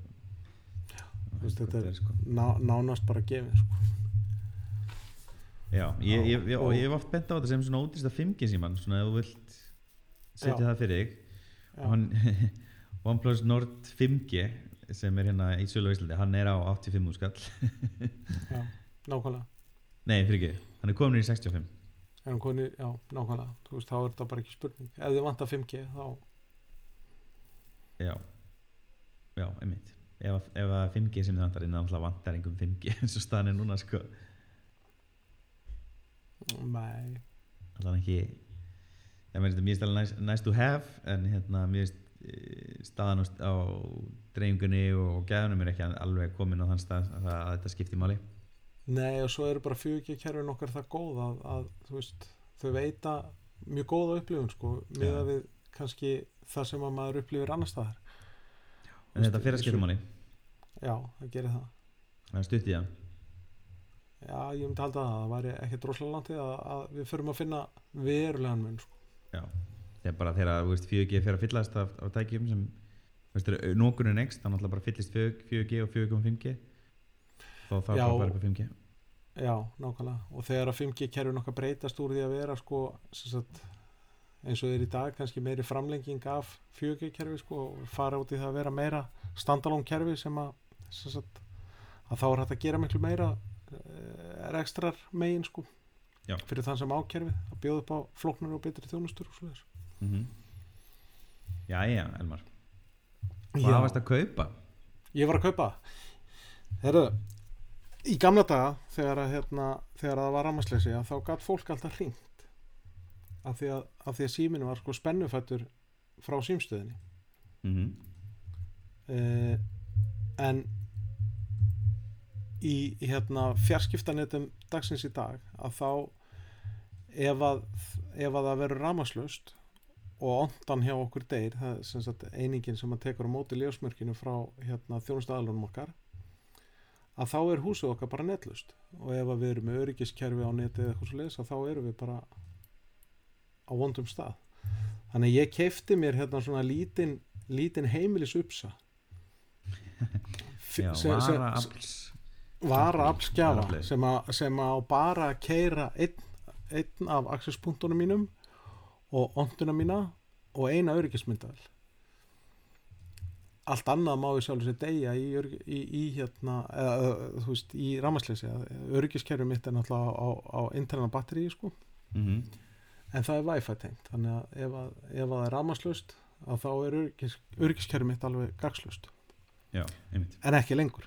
Veist, þetta er- sko. Ná, nánast bara gefið sko. Já, ég, ég, ég, og ég hef oft bent á þetta sem svona ódýrsta 5G síman svona ef þú vilt setja Já. það fyrir þig. Og hann OnePlus Nord 5G sem er hérna í Sölu Íslandi hann er á 85 skall. Já, nákvæmlega. Nei, fyrir ekki, hann er komin í 65 en hann koni, já, nákvæmlega. Þú veist, þá er þetta bara ekki spurning. Ef þið vantar 5G, þá já, já, einmitt ef, að- ef að 5G sem þið vantar inn alltaf vantar einhverjum 5G eins og staðan er núna sko. Nei, allan ekki ég meina þetta mér stæla nice, nice to have en hérna mér finnst, eh, staðan á, dreifingunni og gæðunum er ekki alveg komin á þann stað að, það, að þetta skiptir máli. Nei og svo eru bara 4G kerfin okkar það góð að, að þú veist, þau veita mjög góða upplifun sko, miða Já. við kannski það sem að maður upplifir annar staðar en þetta fyrir að skipta máli. Já, það gerir það. Það er stutt í það. Já, ég myndi halda það, það væri ekki droslega landið að, að við förum að finna verulegan mun sko. já, það er bara þegar þú veist, 4G fyrir að fyllast af, af tækjum sem nókunni next, þannig að bara fyllist 4G og 4.5G þá þarf bara að fara upp á 5G Já, nákvæmlega. Og þegar að 5G kerfin okkar breytast úr því að vera sko, sem sagt, eins og þeir í dag kannski meiri framlenging af 4G kerfi sko, og fara út í það að vera meira standalone kerfi sem að, sem sagt, að þá er hægt að gera miklu meira er ekstrar megin sko Já. fyrir þann sem ákerfi að bjóða upp á flóknur og betri þjónustur og þess mm -hmm. Jæja, Elmar Hvað varst að kaupa? Ég var að kaupa Herru, í gamla daga þegar að, hérna, þegar að það var rammarsleysi að þá gætt fólk alltaf hringt af því að, því að síminu var sko spennufættur frá símstöðinni Mm -hmm. uh, en í, hérna, fjarskiptanetum dagsins í dag að þá ef að, ef að það verður rammarslaust og ondan hjá okkur deyr það er sem sagt einingin sem að tekur á móti ljósmörkinu frá hérna, þjónustæðalunum okkar að þá er húsið okkar bara netlust og ef að við erum með öryggiskerfi á neti eða eitthvað svo leiðis að þá erum við bara á vondum stað. Þannig að ég keifti mér hérna svona lítinn lítin heimilis upsa Já, vara afls vara aflskjafa sem, að- sem á bara að keira einn, einn af accesspunktunum mínum og onduna mína og eina öryggismyndavel allt annað má ég sjálf sér deyja í, í, í hérna eða, þú veist, í ramasleysi öryggiskerfi mitt er náttúrulega á, á interna batteríi sko. Mm -hmm. En það er wifi tengt þannig að ef, að, ef að það er ramaslaust að þá er öryggiskerfi mitt alveg gagslaust Já, en ekki lengur.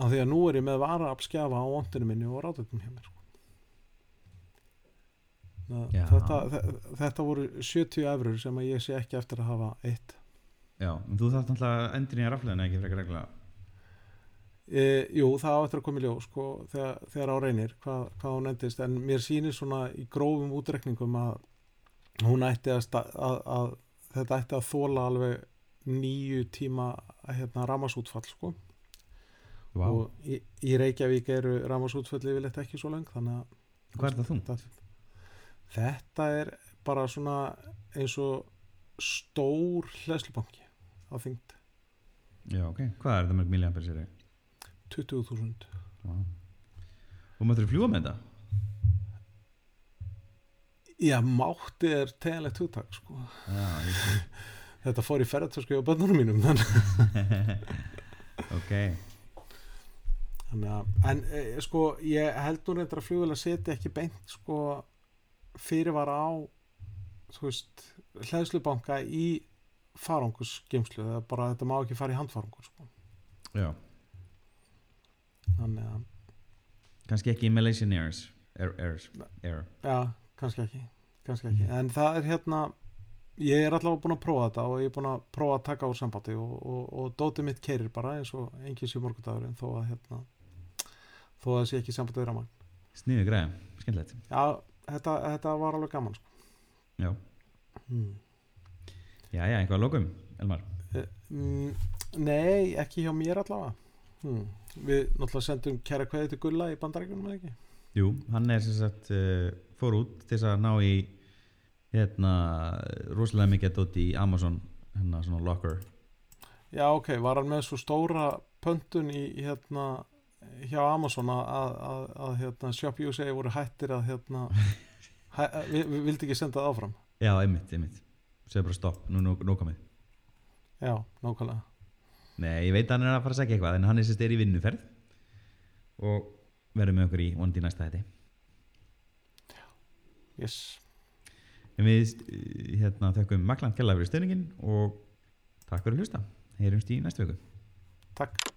Af því að nú er ég með varaaflskjafa á ondinu minni og ráðutum hjá mér sko. Þetta, þe- þetta voru 70 efrur sem ég sé ekki eftir að hafa eitt. Já, en þú þarft náttúrulega endur í rafleðina ekki frekar regla e, jú, það á eftir að koma í ljós sko, þegar, þegar á reynir hvað, hvað hún endist. En mér sýnir svona í grófum útrekningum að hún ætti að, sta, að, að þetta ætti að þóla alveg nýju tíma hérna, ramasútfall sko. Vá, og í, í Reykjavík eru ramasútfall yfirleitt ekki svo lang þannig að hvað er það þungt? þetta, þetta er bara svona eins og stór hlæslubanki á þyngd. Já, ok, hvað er það mörg milliampere sér 20.000 Vá Og máttur þú fljúa með þetta? Já, mátti er teganlegt hugtak sko. Þetta fór í ferðartösku á bönnunum mínum ok Þannig að, en e, sko ég held nú reyndar að flugvel að setja ekki beint sko fyrirvara á þú veist, hlæðslubanka í farangusgeimslu eða bara þetta má ekki fara í handfarangur sko. já, þannig að, kannski ekki Malaysian Airs Air, Airs, Air. já, kannski ekki kannski ekki, en það er hérna ég er allavega búin að prófa þetta og ég er búin að prófa að taka úr sambandi og, og, og dótið mitt keirir bara eins og engin sé morgundagur en þó að hérna þó að sé ekki sambandið ramagn sniðu græða, skemmtilegt já, þetta, þetta var alveg gaman sko. já, hmm. já, já, eitthvað að lokum Elmar, Mm, nei, ekki hjá mér allavega hmm. Við náttúrulega sendum kæra kveði til Gulla í bandaríkunum eða ekki? Jú, hann er sem sagt uh, fór út til þess að ná í hérna, rosalega mikið dótt í Amazon hérna svona locker. Já, ok, var hann með svo stóra pöntun í hérna hjá Amazon að, að, að, að hérna, Shop USA voru hættir að hérna hæ, við, við vildi ekki senda það áfram? Já, einmitt, einmitt, segðu bara stopp nú, nú, nú komið. Já, nákvæmlega Nei, ég veit að hann er að fara að segja eitthvað en hann er sérst er í vinnuferð og verður með okkur í vondi næsta þetta yes. en við eh, hérna, þökkum Makland Kjalla fyrir stöðningin og takk fyrir að hlusta. Heyrumst í næstu viku. Takk